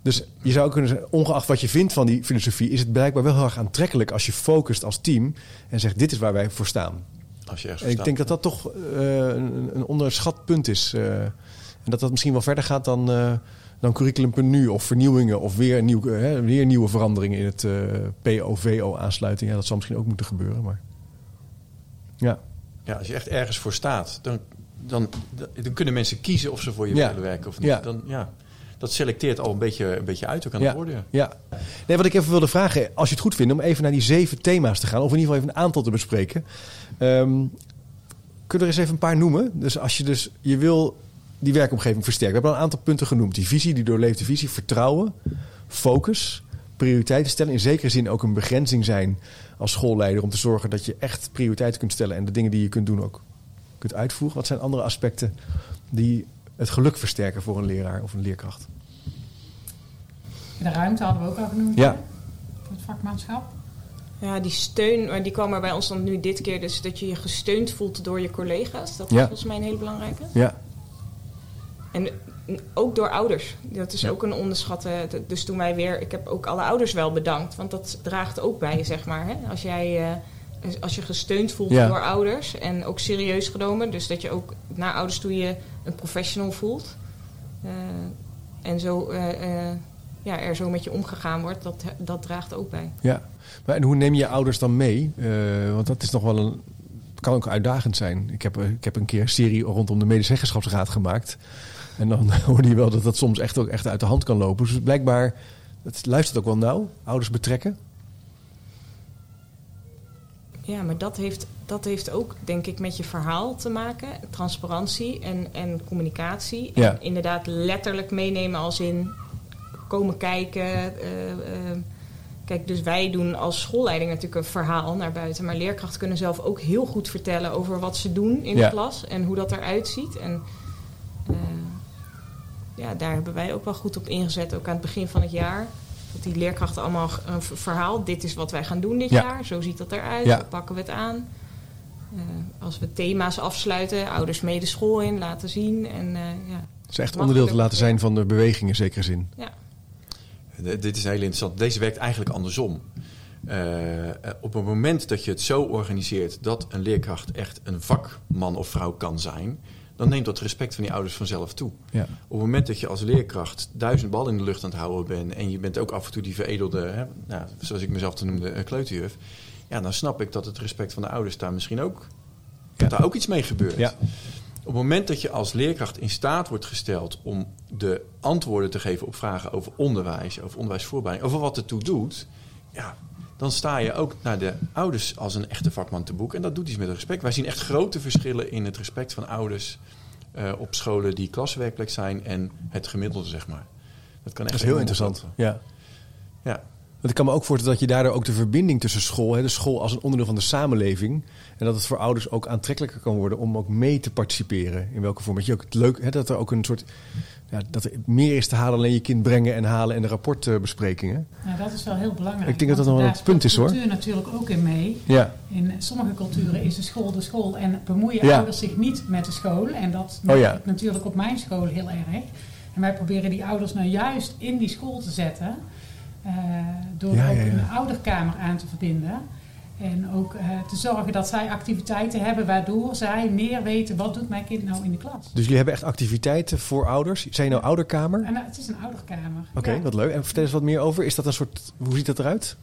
Dus je zou kunnen zeggen, ongeacht wat je vindt van die filosofie, is het blijkbaar wel heel erg aantrekkelijk als je focust als team en zegt: dit is waar wij voor staan. Als je ergens En ik staat. denk dat dat toch eh, een, een onderschat punt is. eh, en dat dat misschien wel verder gaat dan eh, dan curriculum.nu of vernieuwingen of weer, nieuw, weer nieuwe veranderingen in het uh, POVO-aansluiting. Ja, dat zal misschien ook moeten gebeuren. Maar ja. ja, als je echt ergens voor staat, dan, dan, dan kunnen mensen kiezen of ze voor je Ja. willen werken of niet. Ja. Dan, ja, dat selecteert al een beetje, een beetje uit ook aan Ja. het worden. Ja. Nee, wat ik even wilde vragen, als je het goed vindt, om even naar die zeven thema's te gaan, of in ieder geval even een aantal te bespreken. Ehm kun je er eens even een paar noemen? Dus als je dus, je wil die werkomgeving versterken. We hebben al een aantal punten genoemd. Die visie, die doorleefde visie, vertrouwen, focus, prioriteiten stellen. In zekere zin ook een begrenzing zijn als schoolleider om te zorgen dat je echt prioriteiten kunt stellen en de dingen die je kunt doen ook kunt uitvoeren. Wat zijn andere aspecten die het geluk versterken voor een leraar of een leerkracht? De ruimte hadden we ook al genoemd. Ja. Voor het vakmanschap. Ja, die steun, maar die kwam er bij ons dan nu dit keer. Dus dat je je gesteund voelt door je collega's. Dat is Ja. volgens mij een hele belangrijke. Ja, En ook door ouders. Dat is Ja. ook een onderschatte. Dus toen wij weer, ik heb ook alle ouders wel bedankt, want dat draagt ook bij, zeg maar. Hè? Als jij, eh, als je gesteund voelt Ja. door ouders en ook serieus genomen, dus dat je ook naar ouders toe je een professional voelt. eh, en zo, eh, eh, ja, er zo met je omgegaan wordt, dat, dat draagt ook bij. Ja, maar en hoe neem je ouders dan mee? Want dat is nog wel een. kan ook uitdagend zijn. Ik heb, ik heb een keer een serie rondom de medezeggenschapsraad gemaakt. En dan hoorde je wel dat dat soms echt ook echt uit de hand kan lopen. Dus blijkbaar, het luistert ook wel nauw. Ouders betrekken. Ja, maar dat heeft, dat heeft ook, denk ik, met je verhaal te maken. Transparantie en, en communicatie. Ja. En inderdaad letterlijk meenemen als in komen kijken. eh, eh, kijk, dus wij doen als schoolleiding natuurlijk een verhaal naar buiten. Maar leerkrachten kunnen zelf ook heel goed vertellen over wat ze doen in Ja. de klas. En hoe dat eruit ziet. En eh, ja, daar hebben wij ook wel goed op ingezet. Ook aan het begin van het jaar. Die leerkrachten allemaal een verhaal. Dit is wat wij gaan doen dit Ja. jaar. Zo ziet dat eruit. Ja. Pakken we het aan. Eh, als we thema's afsluiten, ouders mee de school in laten zien. En, eh, ja. Het is echt onderdeel te laten zijn van de beweging in zekere zin. Ja. D- Dit is heel interessant. Deze werkt eigenlijk andersom. Eh, eh, op het moment dat je het zo organiseert dat een leerkracht echt een vakman of vrouw kan zijn, dan neemt dat respect van die ouders vanzelf toe. Ja. Op het moment dat je als leerkracht duizend bal in de lucht aan het houden bent en je bent ook af en toe die veredelde, hè, nou, zoals ik mezelf te noemde, kleuterjuf, ja, dan snap ik dat het respect van de ouders daar misschien ook, dat daar ook iets mee gebeurt. Ja. Op het moment dat je als leerkracht in staat wordt gesteld om de antwoorden te geven op vragen over onderwijs, over onderwijsvoorbereiding, over wat het toe doet, ja, dan sta je ook naar de ouders als een echte vakman te boek. En dat doet iets met respect. Wij zien echt grote verschillen in het respect van ouders eh, op scholen die klaswerkplek zijn en het gemiddelde, zeg maar. Dat kan echt Dat is heel interessant. Ja. Ja. Want ik kan me ook voorstellen dat je daardoor ook de verbinding tussen school, hè, de school als een onderdeel van de samenleving, en dat het voor ouders ook aantrekkelijker kan worden om ook mee te participeren. In welke vorm. Dat je ook het leuk, hè, dat er ook een soort, ja, dat er meer is te halen alleen je kind brengen en halen en de rapportbesprekingen. Ja, dat is wel heel belangrijk. Ik denk dat dat nog wel daar een punt is, hoor. cultuur natuurlijk ook in mee. Ja, In sommige culturen is de school de school en bemoeien Ja. ouders zich niet met de school. En dat Oh ja. natuurlijk op mijn school heel erg. En wij proberen die ouders nou juist in die school te zetten. Eh, door Ja, ook ja, een ouderkamer aan te verbinden. En ook eh, te zorgen dat zij activiteiten hebben waardoor zij meer weten wat doet mijn kind nou in de klas. dus jullie hebben echt activiteiten voor ouders. Zijn je nou ouderkamer? En, eh, het is een ouderkamer. Oké, Ja. wat leuk. En vertel eens wat meer over. Is dat een soort, hoe ziet dat eruit?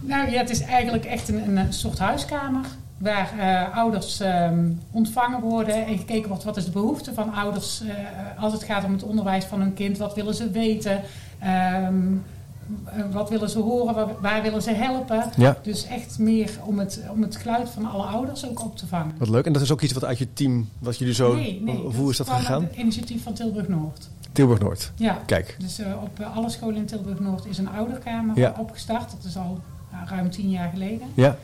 Nou ja, het is eigenlijk echt een, een soort huiskamer. Waar ouders ehm, ontvangen worden en gekeken wordt wat is de behoefte van ouders eh, als het gaat om het onderwijs van hun kind. Wat willen ze weten? Ehm, eh, wat willen ze horen? Waar, waar willen ze helpen? Ja. Dus echt meer om het, om het geluid van alle ouders ook op te vangen. Wat leuk. En dat is ook iets wat uit je team, wat jullie zo, nee, nee, hoe is dat gegaan? Het initiatief van Tilburg Noord. Tilburg Noord. Ja. Kijk. Dus eh, op eh, alle scholen in Tilburg Noord is een ouderkamer Ja. opgestart. Dat is al nou, ruim tien jaar geleden. Ja.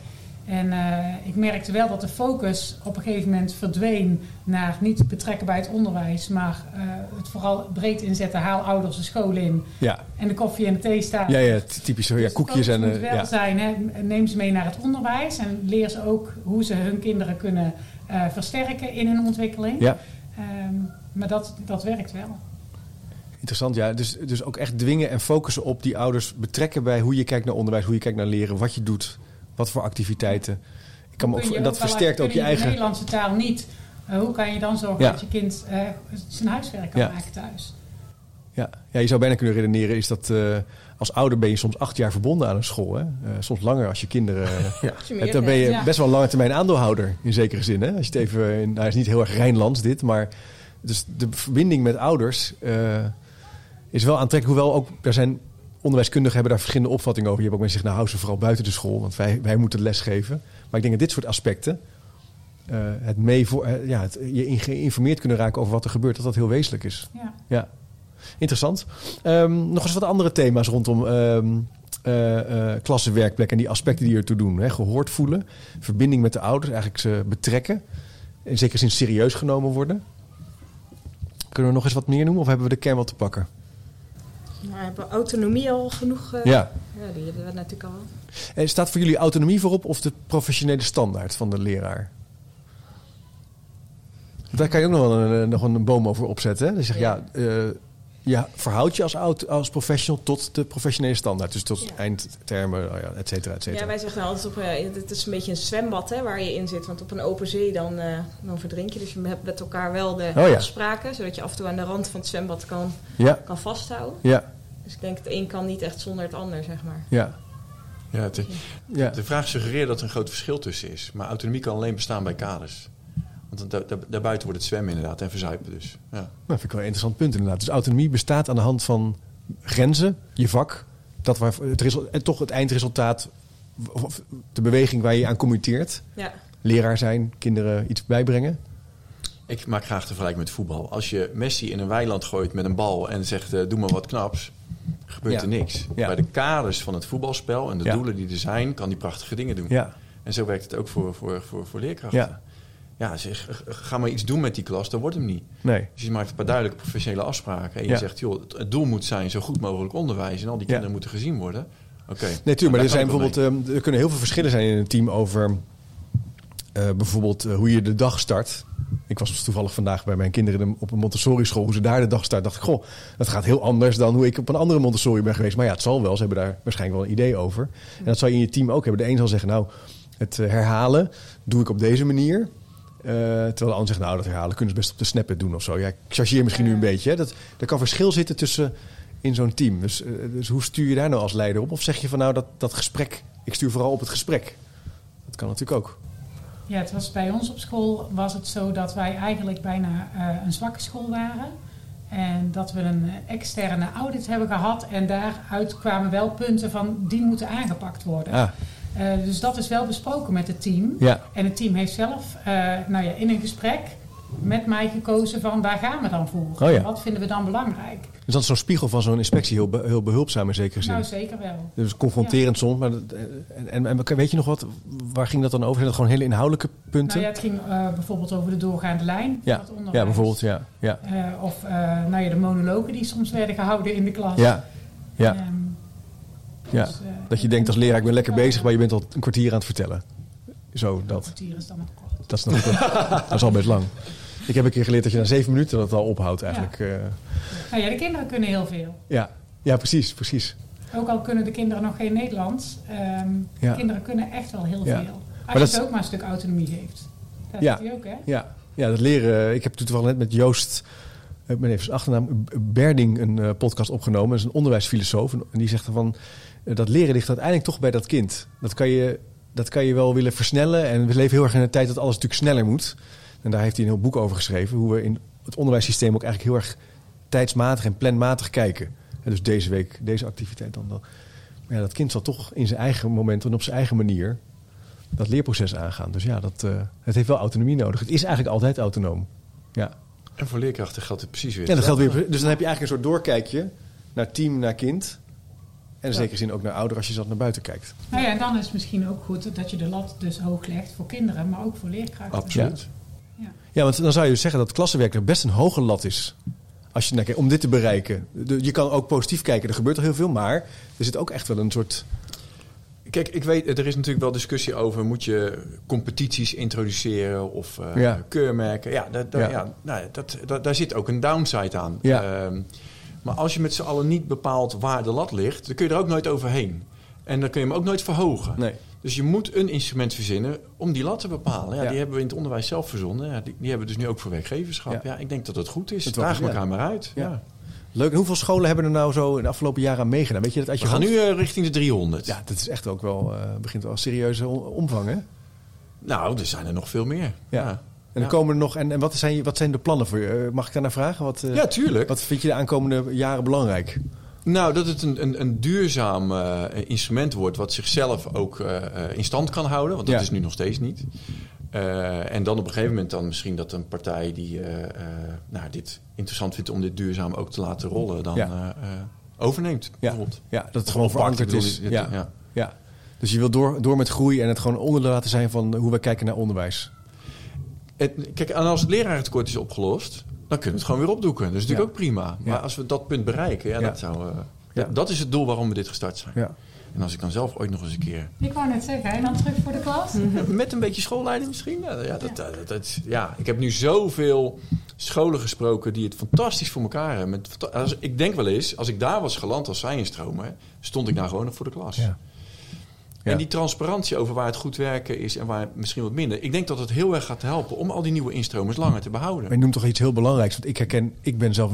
En eh, ik merkte wel dat de focus op een gegeven moment verdween naar niet betrekken bij het onderwijs, maar eh, het vooral breed inzetten. Haal ouders de school in Ja. en de koffie en de thee staan. Ja, ja, typisch. Ja, Dus de koekjes en... focus eh, wel ja. zijn, hè, neem ze mee naar het onderwijs en leer ze ook hoe ze hun kinderen kunnen versterken in hun ontwikkeling. ja. Ehm, maar dat, dat werkt wel. Interessant, ja. Dus, dus ook echt dwingen en focussen op die ouders betrekken bij hoe je kijkt naar onderwijs, hoe je kijkt naar leren, wat je doet, wat voor activiteiten. Ik kan me ook, je dat versterkt ook kun je De eigen. Nederlandse taal niet. Eh, hoe kan je dan zorgen Ja. dat je kind eh, zijn huiswerk kan Ja. maken thuis? Ja. ja, je zou bijna kunnen redeneren is dat eh, als ouder ben je soms acht jaar verbonden aan een school. Hè? Eh, soms langer als je kinderen Ja. Je hebt. Dan ben je Ja. best wel een lange termijn aandeelhouder in zekere zin. Hè? Als je het even, in, nou, het is niet heel erg Rijnlands dit, maar dus de verbinding met ouders eh, is wel aantrekkelijk. Hoewel ook, er zijn onderwijskundigen hebben daar verschillende opvattingen over. Je hebt ook mensen die zeggen, nou hou ze vooral buiten de school, want wij, wij moeten lesgeven. Maar ik denk dat dit soort aspecten, eh, het mee voor, eh, ja, het, je geïnformeerd kunnen raken over wat er gebeurt, dat dat heel wezenlijk is. Ja. Ja, interessant. Ehm, nog eens wat andere thema's rondom eh, klassenwerkplek en die aspecten die ertoe doen. Hè? Gehoord voelen, verbinding met de ouders, eigenlijk ze betrekken. In zekere zin serieus genomen worden. Kunnen we nog eens wat meer noemen of hebben we de kern wat te pakken? Nou, hebben we autonomie al genoeg? eh, Ja. ja, die hebben we natuurlijk al. En staat voor jullie autonomie voorop of de professionele standaard van de leraar? Daar kan je ook nog wel een, nog een boom over opzetten. Hè? Dan zeg je, ja, Ja. eh, ja, verhoud je als, oud, als professional tot de professionele standaard. Dus tot Ja. eindtermen, ja, et cetera, et cetera. Ja, wij zeggen altijd op, eh, het is een beetje een zwembad hè, waar je in zit. Want op een open zee dan, eh, dan verdrink je. Dus je hebt met elkaar wel de Oh ja. afspraken. Zodat je af en toe aan de rand van het zwembad kan, Ja, kan vasthouden. ja, Dus ik denk het een kan niet echt zonder het ander, zeg maar. ja, Ja, het- ja. De vraag suggereert dat er een groot verschil tussen is. Maar autonomie kan alleen bestaan bij kaders. Want daar, daar, daarbuiten wordt het zwemmen inderdaad en verzuipen dus. Ja. Dat vind ik wel een interessant punt inderdaad. Dus autonomie bestaat aan de hand van grenzen, je vak, dat waar, het result, en toch het eindresultaat, of- de beweging waar je aan commuteert. Ja, Leraar zijn, kinderen iets bijbrengen. Ik maak graag de vergelijking met voetbal. Als je Messi in een weiland gooit met een bal en zegt eh, doe maar wat knaps, gebeurt Ja. er niks. Ja. Bij de kaders van het voetbalspel en de Ja. doelen die er zijn, kan die prachtige dingen doen. Ja, En zo werkt het ook voor, voor, voor, voor leerkrachten. Ja, zeg, ga maar iets doen met die klas, dan wordt hem niet. nee. Dus je maakt een paar duidelijke professionele afspraken. En je Ja. zegt, joh, het- doel moet zijn zo goed mogelijk onderwijs. En al die Ja. kinderen moeten gezien worden. Oké. Nee, Nou, tuurlijk, maar er, zijn bijvoorbeeld, ehm, er kunnen heel veel verschillen zijn in een team over eh, bijvoorbeeld eh, hoe je de dag start. Ik was toevallig vandaag bij mijn kinderen op een Montessori school. Hoe ze daar de dag start. dacht ik, goh, dat gaat heel anders dan hoe ik op een andere Montessori ben geweest. Maar ja, het zal wel. Ze hebben daar waarschijnlijk wel een idee over. En dat zal je in je team ook hebben. De een zal zeggen, nou, het eh, herhalen doe ik op deze manier. Eh, terwijl de ander zegt, nou, dat herhalen kunnen ze best op de snappen doen of zo. Ja, ik chargeer misschien nu een beetje. Hè. Dat, er kan verschil zitten tussen in zo'n team. Dus, eh, dus hoe stuur je daar nou als leider op? Of zeg je van, nou, dat, dat gesprek, ik stuur vooral op het gesprek. Dat kan natuurlijk ook. Ja, het was bij ons op school was het zo dat wij eigenlijk bijna eh, een zwakke school waren. En dat we een externe audit hebben gehad. En daaruit kwamen wel punten van die moeten aangepakt worden. Ah, Eh, dus dat is wel besproken met het team. ja, En het team heeft zelf eh, nou ja, in een gesprek met mij gekozen van waar gaan we dan voor? Oh ja. Wat vinden we dan belangrijk? dus dat is zo'n spiegel van zo'n inspectie heel, be- heel behulpzaam in zekere zin. Nou, zeker wel. Dus confronterend soms. Maar dat, eh, en, en, en weet je nog wat? Waar ging dat dan over? Zijn dat gewoon hele inhoudelijke punten? Nou ja, het ging eh, bijvoorbeeld over de doorgaande lijn ja, het onderwijs. ja, bijvoorbeeld. Ja, ja, Eh, of eh, nou ja, de monologen die soms werden gehouden in de klas. ja, ja, Ehm, ja. dus, eh, Dat je denkt als leraar, ik ben lekker bezig, maar je bent al een kwartier aan het vertellen. Zo, Een dat. kwartier is dan nog kort. Dat is, nog, dat is al best lang. Ik heb een keer geleerd dat je na zeven minuten dat al ophoudt eigenlijk. eh. Nou ja, de kinderen kunnen heel veel. ja. ja, precies, precies. Ook al kunnen de kinderen nog geen Nederlands. ehm, Ja. Kinderen kunnen echt wel heel Ja. veel. Als Maar je ze ook maar een stuk autonomie geeft. Dat Ja. ook, hè? Ja, ja dat leren. Ik heb toevallig net met Joost, ik ben even zijn achternaam, Berding, een eh, podcast opgenomen. Dat is een onderwijsfilosoof. En die zegt van, eh, dat leren ligt uiteindelijk toch bij dat kind. Dat kan, je, dat kan je wel willen versnellen. En we leven heel erg in een tijd dat alles natuurlijk sneller moet. En daar heeft hij een heel boek over geschreven. Hoe we in het onderwijssysteem ook eigenlijk heel erg tijdsmatig en planmatig kijken. En dus deze week, deze activiteit dan. dan. Maar ja, dat kind zal toch in zijn eigen moment en op zijn eigen manier dat leerproces aangaan. Dus ja, dat, eh, het heeft wel autonomie nodig. Het is eigenlijk altijd autonoom. Ja. En voor leerkrachten geldt het precies weer. Ja, dat geldt weer. Dus dan heb je eigenlijk een soort doorkijkje naar team, naar kind. En in zekere zin ook naar ouder als je dat naar buiten kijkt. Nou ja, en dan is het misschien ook goed dat je de lat dus hoog legt voor kinderen, maar ook voor leerkrachten. Absoluut. Ja. Ja, want dan zou je dus zeggen dat klassenwerk er best een hoge lat is. Als je naar kijkt, om dit te bereiken. Je kan ook positief kijken, er gebeurt er heel veel. Maar er zit ook echt wel een soort... Kijk, ik weet, er is natuurlijk wel discussie over... moet je competities introduceren of eh, Ja. keurmerken? Ja, dat, dat- Ja. ja. nou, ja, dat, dat, daar zit ook een downside aan. Ja. Ehm, maar als je met z'n allen niet bepaalt waar de lat ligt... dan kun je er ook nooit overheen. En dan kun je hem ook nooit verhogen. Nee. Dus je moet een instrument verzinnen om die lat te bepalen. Ja, Ja. Die hebben we in het onderwijs zelf verzonnen. Ja, die, die hebben we dus nu ook voor werkgeverschap. Ja. Ik denk dat het goed is. Het Draag elkaar maar uit. Ja. Leuk. En hoeveel scholen hebben er nou zo in de afgelopen jaren aan meegedaan? Weet je dat uit je We gaan hand? nu eh, richting de 300. Ja, dat is echt ook wel, eh, begint wel een serieuze omvang, hè? Nou, er zijn er nog veel meer. Ja. En dan komen er nog. En, en wat, zijn, wat zijn de plannen voor je? Eh, Mag ik daarnaar vragen? Wat, eh, ja tuurlijk. wat vind je de aankomende jaren belangrijk? Nou, dat het een, een, een duurzaam eh, instrument wordt wat zichzelf ook in stand kan houden. Want dat Ja. is nu nog steeds niet. En dan op een gegeven moment dan misschien dat een partij die nou, dit interessant vindt om dit duurzaam ook te laten rollen, dan Ja. overneemt. Bijvoorbeeld. Ja, dat het gewoon Of verankerd is. dit- Ja. ja. Dus je wil door, door met groei en het gewoon onderdeel laten zijn van hoe wij kijken naar onderwijs. Het, kijk, en als het lerarentekort is opgelost, dan kunnen we het gewoon weer opdoeken. Dat is natuurlijk Ja. ook prima. Maar Ja. als we dat punt bereiken, ja, Ja. Dat, zou, eh, Ja. dat- is het doel waarom we dit gestart zijn. Ja. En als ik dan zelf ooit nog eens een keer Ik wou net zeggen, en dan terug voor de klas? Met een beetje schoolleiding misschien? Ja, ja, dat, dat, dat- ja, ik heb nu zoveel scholen gesproken die het fantastisch voor elkaar hebben. Met, fanta- als, ik denk wel eens, als ik daar was geland als zijnstromer, stond ik daar gewoon nog voor de klas. Ja. Ja. En die transparantie over waar het goed werken is en waar het misschien wat minder. Ik denk dat het heel erg gaat helpen om al die nieuwe instromers langer te behouden. Maar je noemt toch iets heel belangrijks. Want ik herken, ik ben zelf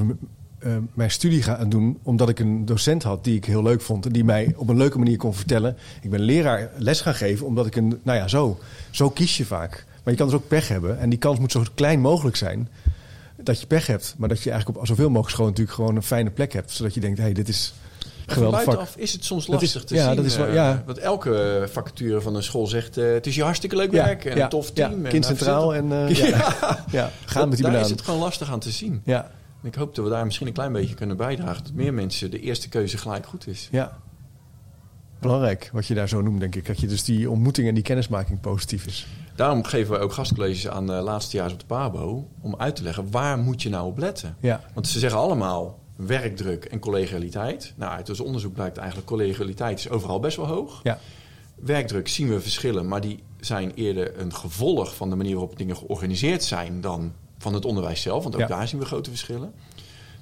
eh, mijn studie gaan doen omdat ik een docent had die ik heel leuk vond. En die mij op een leuke manier kon vertellen. Ik ben leraar les gaan geven omdat ik een, nou ja, zo. Zo kies je vaak. Maar je kan dus ook pech hebben. En die kans moet zo klein mogelijk zijn dat je pech hebt. Maar dat je eigenlijk op zoveel mogelijk scholen natuurlijk gewoon een fijne plek hebt. Zodat je denkt, hé, hey, dit is Van geweldig vak. buitenaf is het soms Dat is- lastig te ja, zien. dat is wel- eh, ja. Want elke vacature van een school zegt, eh, het is je hartstikke leuk Ja, werk en ja, een tof team. en, kind eh, centraal en eh, ja. Gaan met die Daar is het gewoon lastig aan te zien. Ja, En ik hoop dat we daar misschien een klein beetje kunnen bijdragen. Dat meer mensen de eerste keuze gelijk goed is. ja. Belangrijk wat je daar zo noemt, denk ik. Dat je dus die ontmoeting en die kennismaking positief is. Daarom geven we ook gastcolleges aan de laatstejaars op de PABO. Om uit te leggen waar moet je nou op letten. Ja, Want ze zeggen allemaal werkdruk en collegialiteit. Nou, uit ons onderzoek blijkt eigenlijk collegialiteit is overal best wel hoog. ja, Werkdruk zien we verschillen, maar die zijn eerder een gevolg van de manier waarop dingen georganiseerd zijn dan van het onderwijs zelf. Want ook Ja. daar zien we grote verschillen.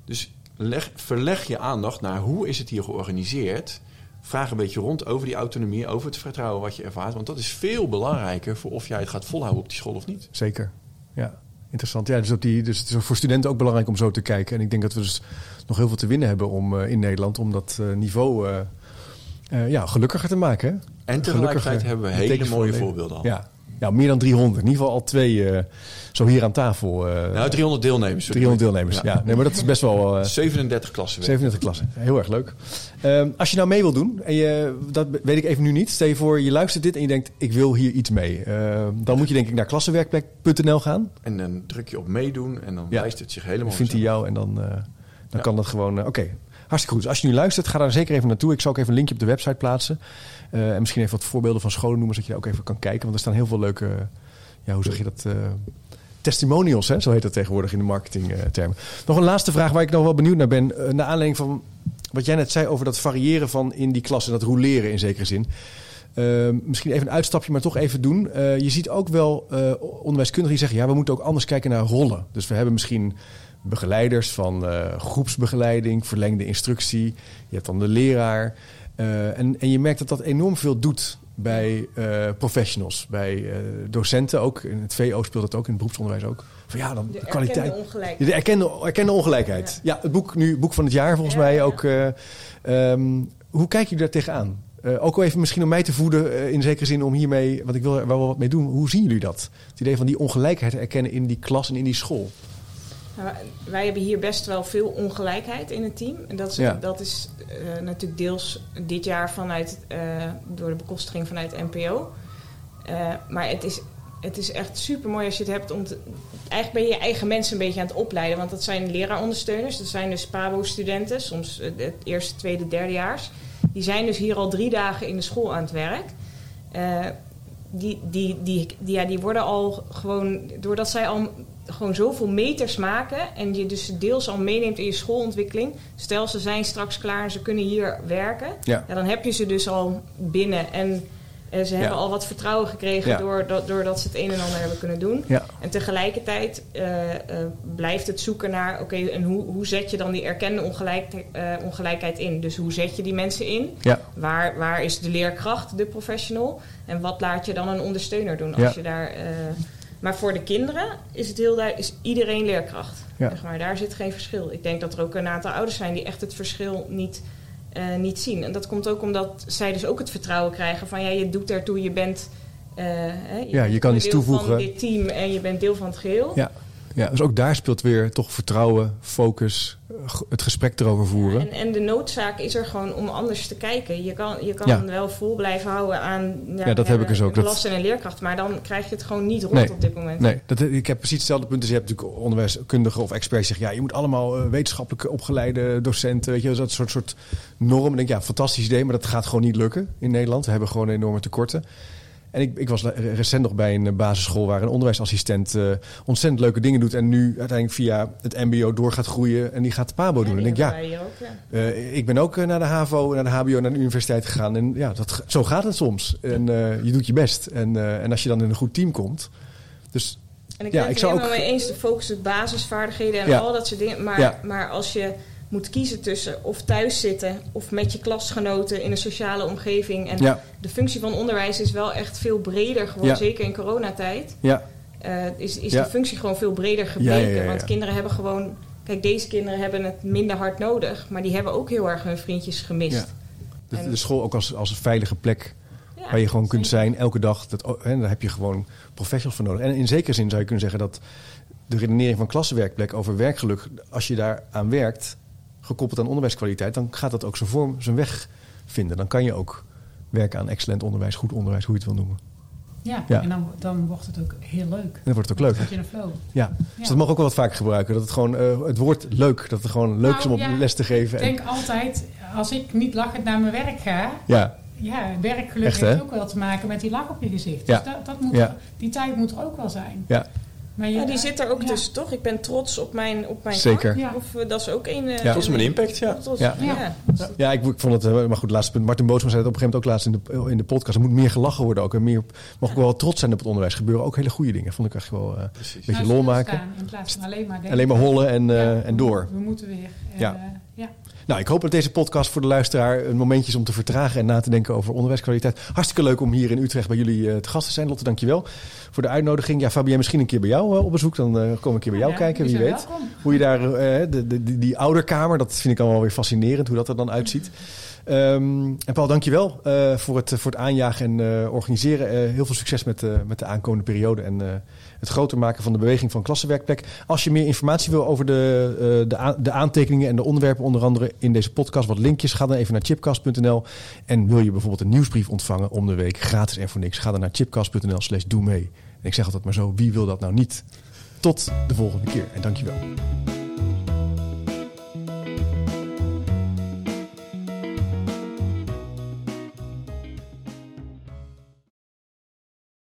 Dus leg, verleg je aandacht naar hoe is het hier georganiseerd. Vraag een beetje rond over die autonomie, over het vertrouwen wat je ervaart. Want dat is veel belangrijker voor of jij het gaat volhouden op die school of niet. zeker. Ja, interessant. Ja, dus, op die, dus het is voor studenten ook belangrijk om zo te kijken. En ik denk dat we dus nog heel veel te winnen hebben om, eh, in Nederland om dat eh, niveau eh, ja, gelukkiger te maken. hè? En tegelijkertijd hebben we hele mooie voorbeelden al. Ja. Ja, meer dan 300. In ieder geval al twee eh, zo hier aan tafel. eh, Nou, 300 deelnemers. sorry. 300 deelnemers. Ja. nee, maar dat is best wel... eh, 37 klassen. 37 klassen. Heel erg leuk. Ehm, als je nou mee wil doen, en je, dat weet ik even nu niet. Stel je voor, je luistert dit en je denkt, ik wil hier iets mee. Ehm, dan moet je denk ik naar klassenwerkplek.nl gaan. En dan druk je op meedoen en dan Ja. wijst het zich helemaal Dan vindt hij jou en dan, dan Ja. kan dat gewoon... Oké, hartstikke goed. Dus als je nu luistert, ga daar zeker even naartoe. Ik zal ook even een linkje op de website plaatsen. Eh, en misschien even wat voorbeelden van scholen noemen, zodat je ook even kan kijken. Want er staan heel veel leuke, ja, hoe zeg je dat... eh, testimonials, hè? zo heet dat tegenwoordig in de marketingtermen. Nog een laatste vraag waar ik nog wel benieuwd naar ben. eh, naar aanleiding van wat jij net zei over dat variëren van in die klas en dat roleren in zekere zin. Eh, misschien even een uitstapje, maar toch even doen. Je ziet ook wel onderwijskundigen die zeggen... ja, we moeten ook anders kijken naar rollen. Dus we hebben misschien begeleiders van groepsbegeleiding... verlengde instructie. Je hebt dan de leraar. Eh, en, en je merkt dat dat enorm veel doet bij eh, professionals. Bij eh, docenten ook. In het VO speelt dat ook, in het beroepsonderwijs ook. Van ja, dan De de kwaliteit... ongelijkheid. De erkende, erkende ongelijkheid. Ja. het boek, nu, boek van het jaar volgens Ja, mij ja. ook. eh, ehm, hoe kijken jullie daar tegenaan? Ook al even misschien om mij te voeden in zekere zin om hiermee, want ik wil er wel wat mee doen. Hoe zien jullie dat? Het idee van die ongelijkheid erkennen in die klas en in die school. Nou, wij hebben hier best wel veel ongelijkheid in het team. En dat is, Ja. dat is eh, natuurlijk deels dit jaar vanuit, eh, door de bekostiging vanuit NPO. Eh, maar het is, het is echt super mooi als je het hebt om te. Eigenlijk ben je je eigen mensen een beetje aan het opleiden. Want dat zijn leraarondersteuners. Dat zijn dus PABO-studenten, soms het eerste, tweede, derdejaars. Die zijn dus hier al drie dagen in de school aan het werk. Die, die, die, die, ja, die worden al gewoon, doordat zij al gewoon zoveel meters maken en je dus deels al meeneemt in je schoolontwikkeling. Stel ze zijn straks klaar en ze kunnen hier werken. Ja. Ja, dan heb je ze dus al binnen en eh, ze hebben Ja. al wat vertrouwen gekregen Ja. doordat, doordat ze het een en ander hebben kunnen doen. Ja. En tegelijkertijd eh, eh, blijft het zoeken naar, oké, en hoe, hoe zet je dan die erkende ongelijk, ongelijkheid in? Dus hoe zet je die mensen in? Ja. Waar, waar is de leerkracht, de professional? En wat laat je dan een ondersteuner doen als je daar Maar voor de kinderen is het heel is iedereen leerkracht. Ja. Zeg maar daar zit geen verschil. Ik denk dat er ook een aantal ouders zijn die echt het verschil niet, eh, niet zien. En dat komt ook omdat zij dus ook het vertrouwen krijgen van ja, je doet daartoe, je bent. eh, hè, Ja, je bent kan iets deel toevoegen. van dit team en je bent deel van het geheel. Ja. ja, dus ook daar speelt weer toch vertrouwen, focus, het gesprek erover voeren. En, en de noodzaak is er gewoon om anders te kijken. Je kan, je kan Ja. wel vol blijven houden aan Ja, dat heb ik dus ook. Klas en een leerkracht, maar dan krijg je het gewoon niet rond Nee. op dit moment. Nee, dat, ik heb precies hetzelfde punt. Dus je hebt natuurlijk onderwijskundigen of experts die zeggen... ja, je moet allemaal eh, wetenschappelijk opgeleide docenten... weet je, dat soort, soort norm. En ik denk, ja, fantastisch idee, maar dat gaat gewoon niet lukken in Nederland. We hebben gewoon enorme tekorten. En ik, ik was recent nog bij een eh, basisschool... waar een onderwijsassistent eh, ontzettend leuke dingen doet... en nu uiteindelijk via het mbo door gaat groeien... en die gaat de PABO doen. En die ik denk, ja, ook, ja. eh, ik ben ook naar de HAVO, naar de HBO, naar de universiteit gegaan. En ja, dat, zo gaat het soms. En je doet je best. En, en als je dan in een goed team komt... Dus En ik Ja, ben ik het zou helemaal ook- mee eens, de focus op basisvaardigheden en Ja. al dat soort dingen. Maar, Ja. maar als je moet kiezen tussen of thuis zitten of met je klasgenoten in een sociale omgeving. En ja, de functie van onderwijs is wel echt veel breder geworden, Ja. zeker in coronatijd. ja, eh, is is de functie gewoon veel breder gebleken. Want kinderen hebben gewoon... Kijk, deze kinderen hebben het minder hard nodig. Maar die hebben ook heel erg hun vriendjes gemist. Ja. de, En- de school ook als, als een veilige plek waar je gewoon kunt zijn elke dag. Dat, oh, en daar heb je gewoon professionals voor nodig. En in zekere zin zou je kunnen zeggen dat de redenering van klassenwerkplek over werkgeluk, als je daar aan werkt, gekoppeld aan onderwijskwaliteit, dan gaat dat ook zijn vorm, zijn weg vinden. Dan kan je ook werken aan excellent onderwijs, goed onderwijs, hoe je het wil noemen. Ja, Ja. en dan, dan wordt het ook heel leuk. En dan wordt het ook leuk. Dan je in een flow. Ja, dus dat mag ook wel wat vaker gebruiken. Dat het gewoon eh, het woord leuk, dat het gewoon leuk is om op Nou, ja, les te geven. Ik En, denk altijd, als ik niet lachend naar mijn werk ga, ja, ja, werkgeluk Echt, heeft hè? ook wel te maken met die lach op je gezicht. Ja. Dus dat, dat moet, Ja. die tijd moet er ook wel zijn. ja, Maar je- Ja, die zit er ook ja. tussen, toch? Ik ben trots op mijn, op mijn Zeker. Of eh, dat is ook een... eh, Ja. Dat is mijn impact, ja. trots- Ja. ja. Ja, ik, ik vond het, eh, maar goed, laatste punt. Martin Boosman zei het op een gegeven moment ook laatst in de, in de podcast. Er moet meer gelachen worden ook. En meer, mag ook wel trots zijn op het onderwijs. Er gebeuren ook hele goede dingen. Vond ik echt wel eh, een beetje Nou, lol maken. In plaats van alleen maar. Alleen maar hollen en, eh, Ja, en door. We moeten weer. Ja. Ja. Nou, ik hoop dat deze podcast voor de luisteraar een momentje is om te vertragen en na te denken over onderwijskwaliteit. Hartstikke leuk om hier in Utrecht bij jullie eh, te gast te zijn. Lotte, dankjewel voor de uitnodiging. Ja, Fabienne, misschien een keer bij jou eh, op bezoek. Dan eh, kom ik een keer bij jou Ja, kijken, wie weet. welkom. Hoe je daar, de, de, die, die ouderkamer, dat vind ik allemaal weer fascinerend, hoe dat er dan uitziet. Ehm, en Paul, dankjewel eh voor, het, voor het aanjagen en organiseren. Heel veel succes met, met de aankomende periode en het groter maken van de beweging van klassenwerkplek. Als je meer informatie wil over de, eh, de, de aantekeningen en de onderwerpen, onder andere in deze podcast, wat linkjes, ga dan even naar chipcast.nl. En wil je bijvoorbeeld een nieuwsbrief ontvangen om de week, gratis en voor niks, ga dan naar chipcast.nl slash doe mee. En ik zeg altijd maar zo, wie wil dat nou niet? Tot de volgende keer en dankjewel.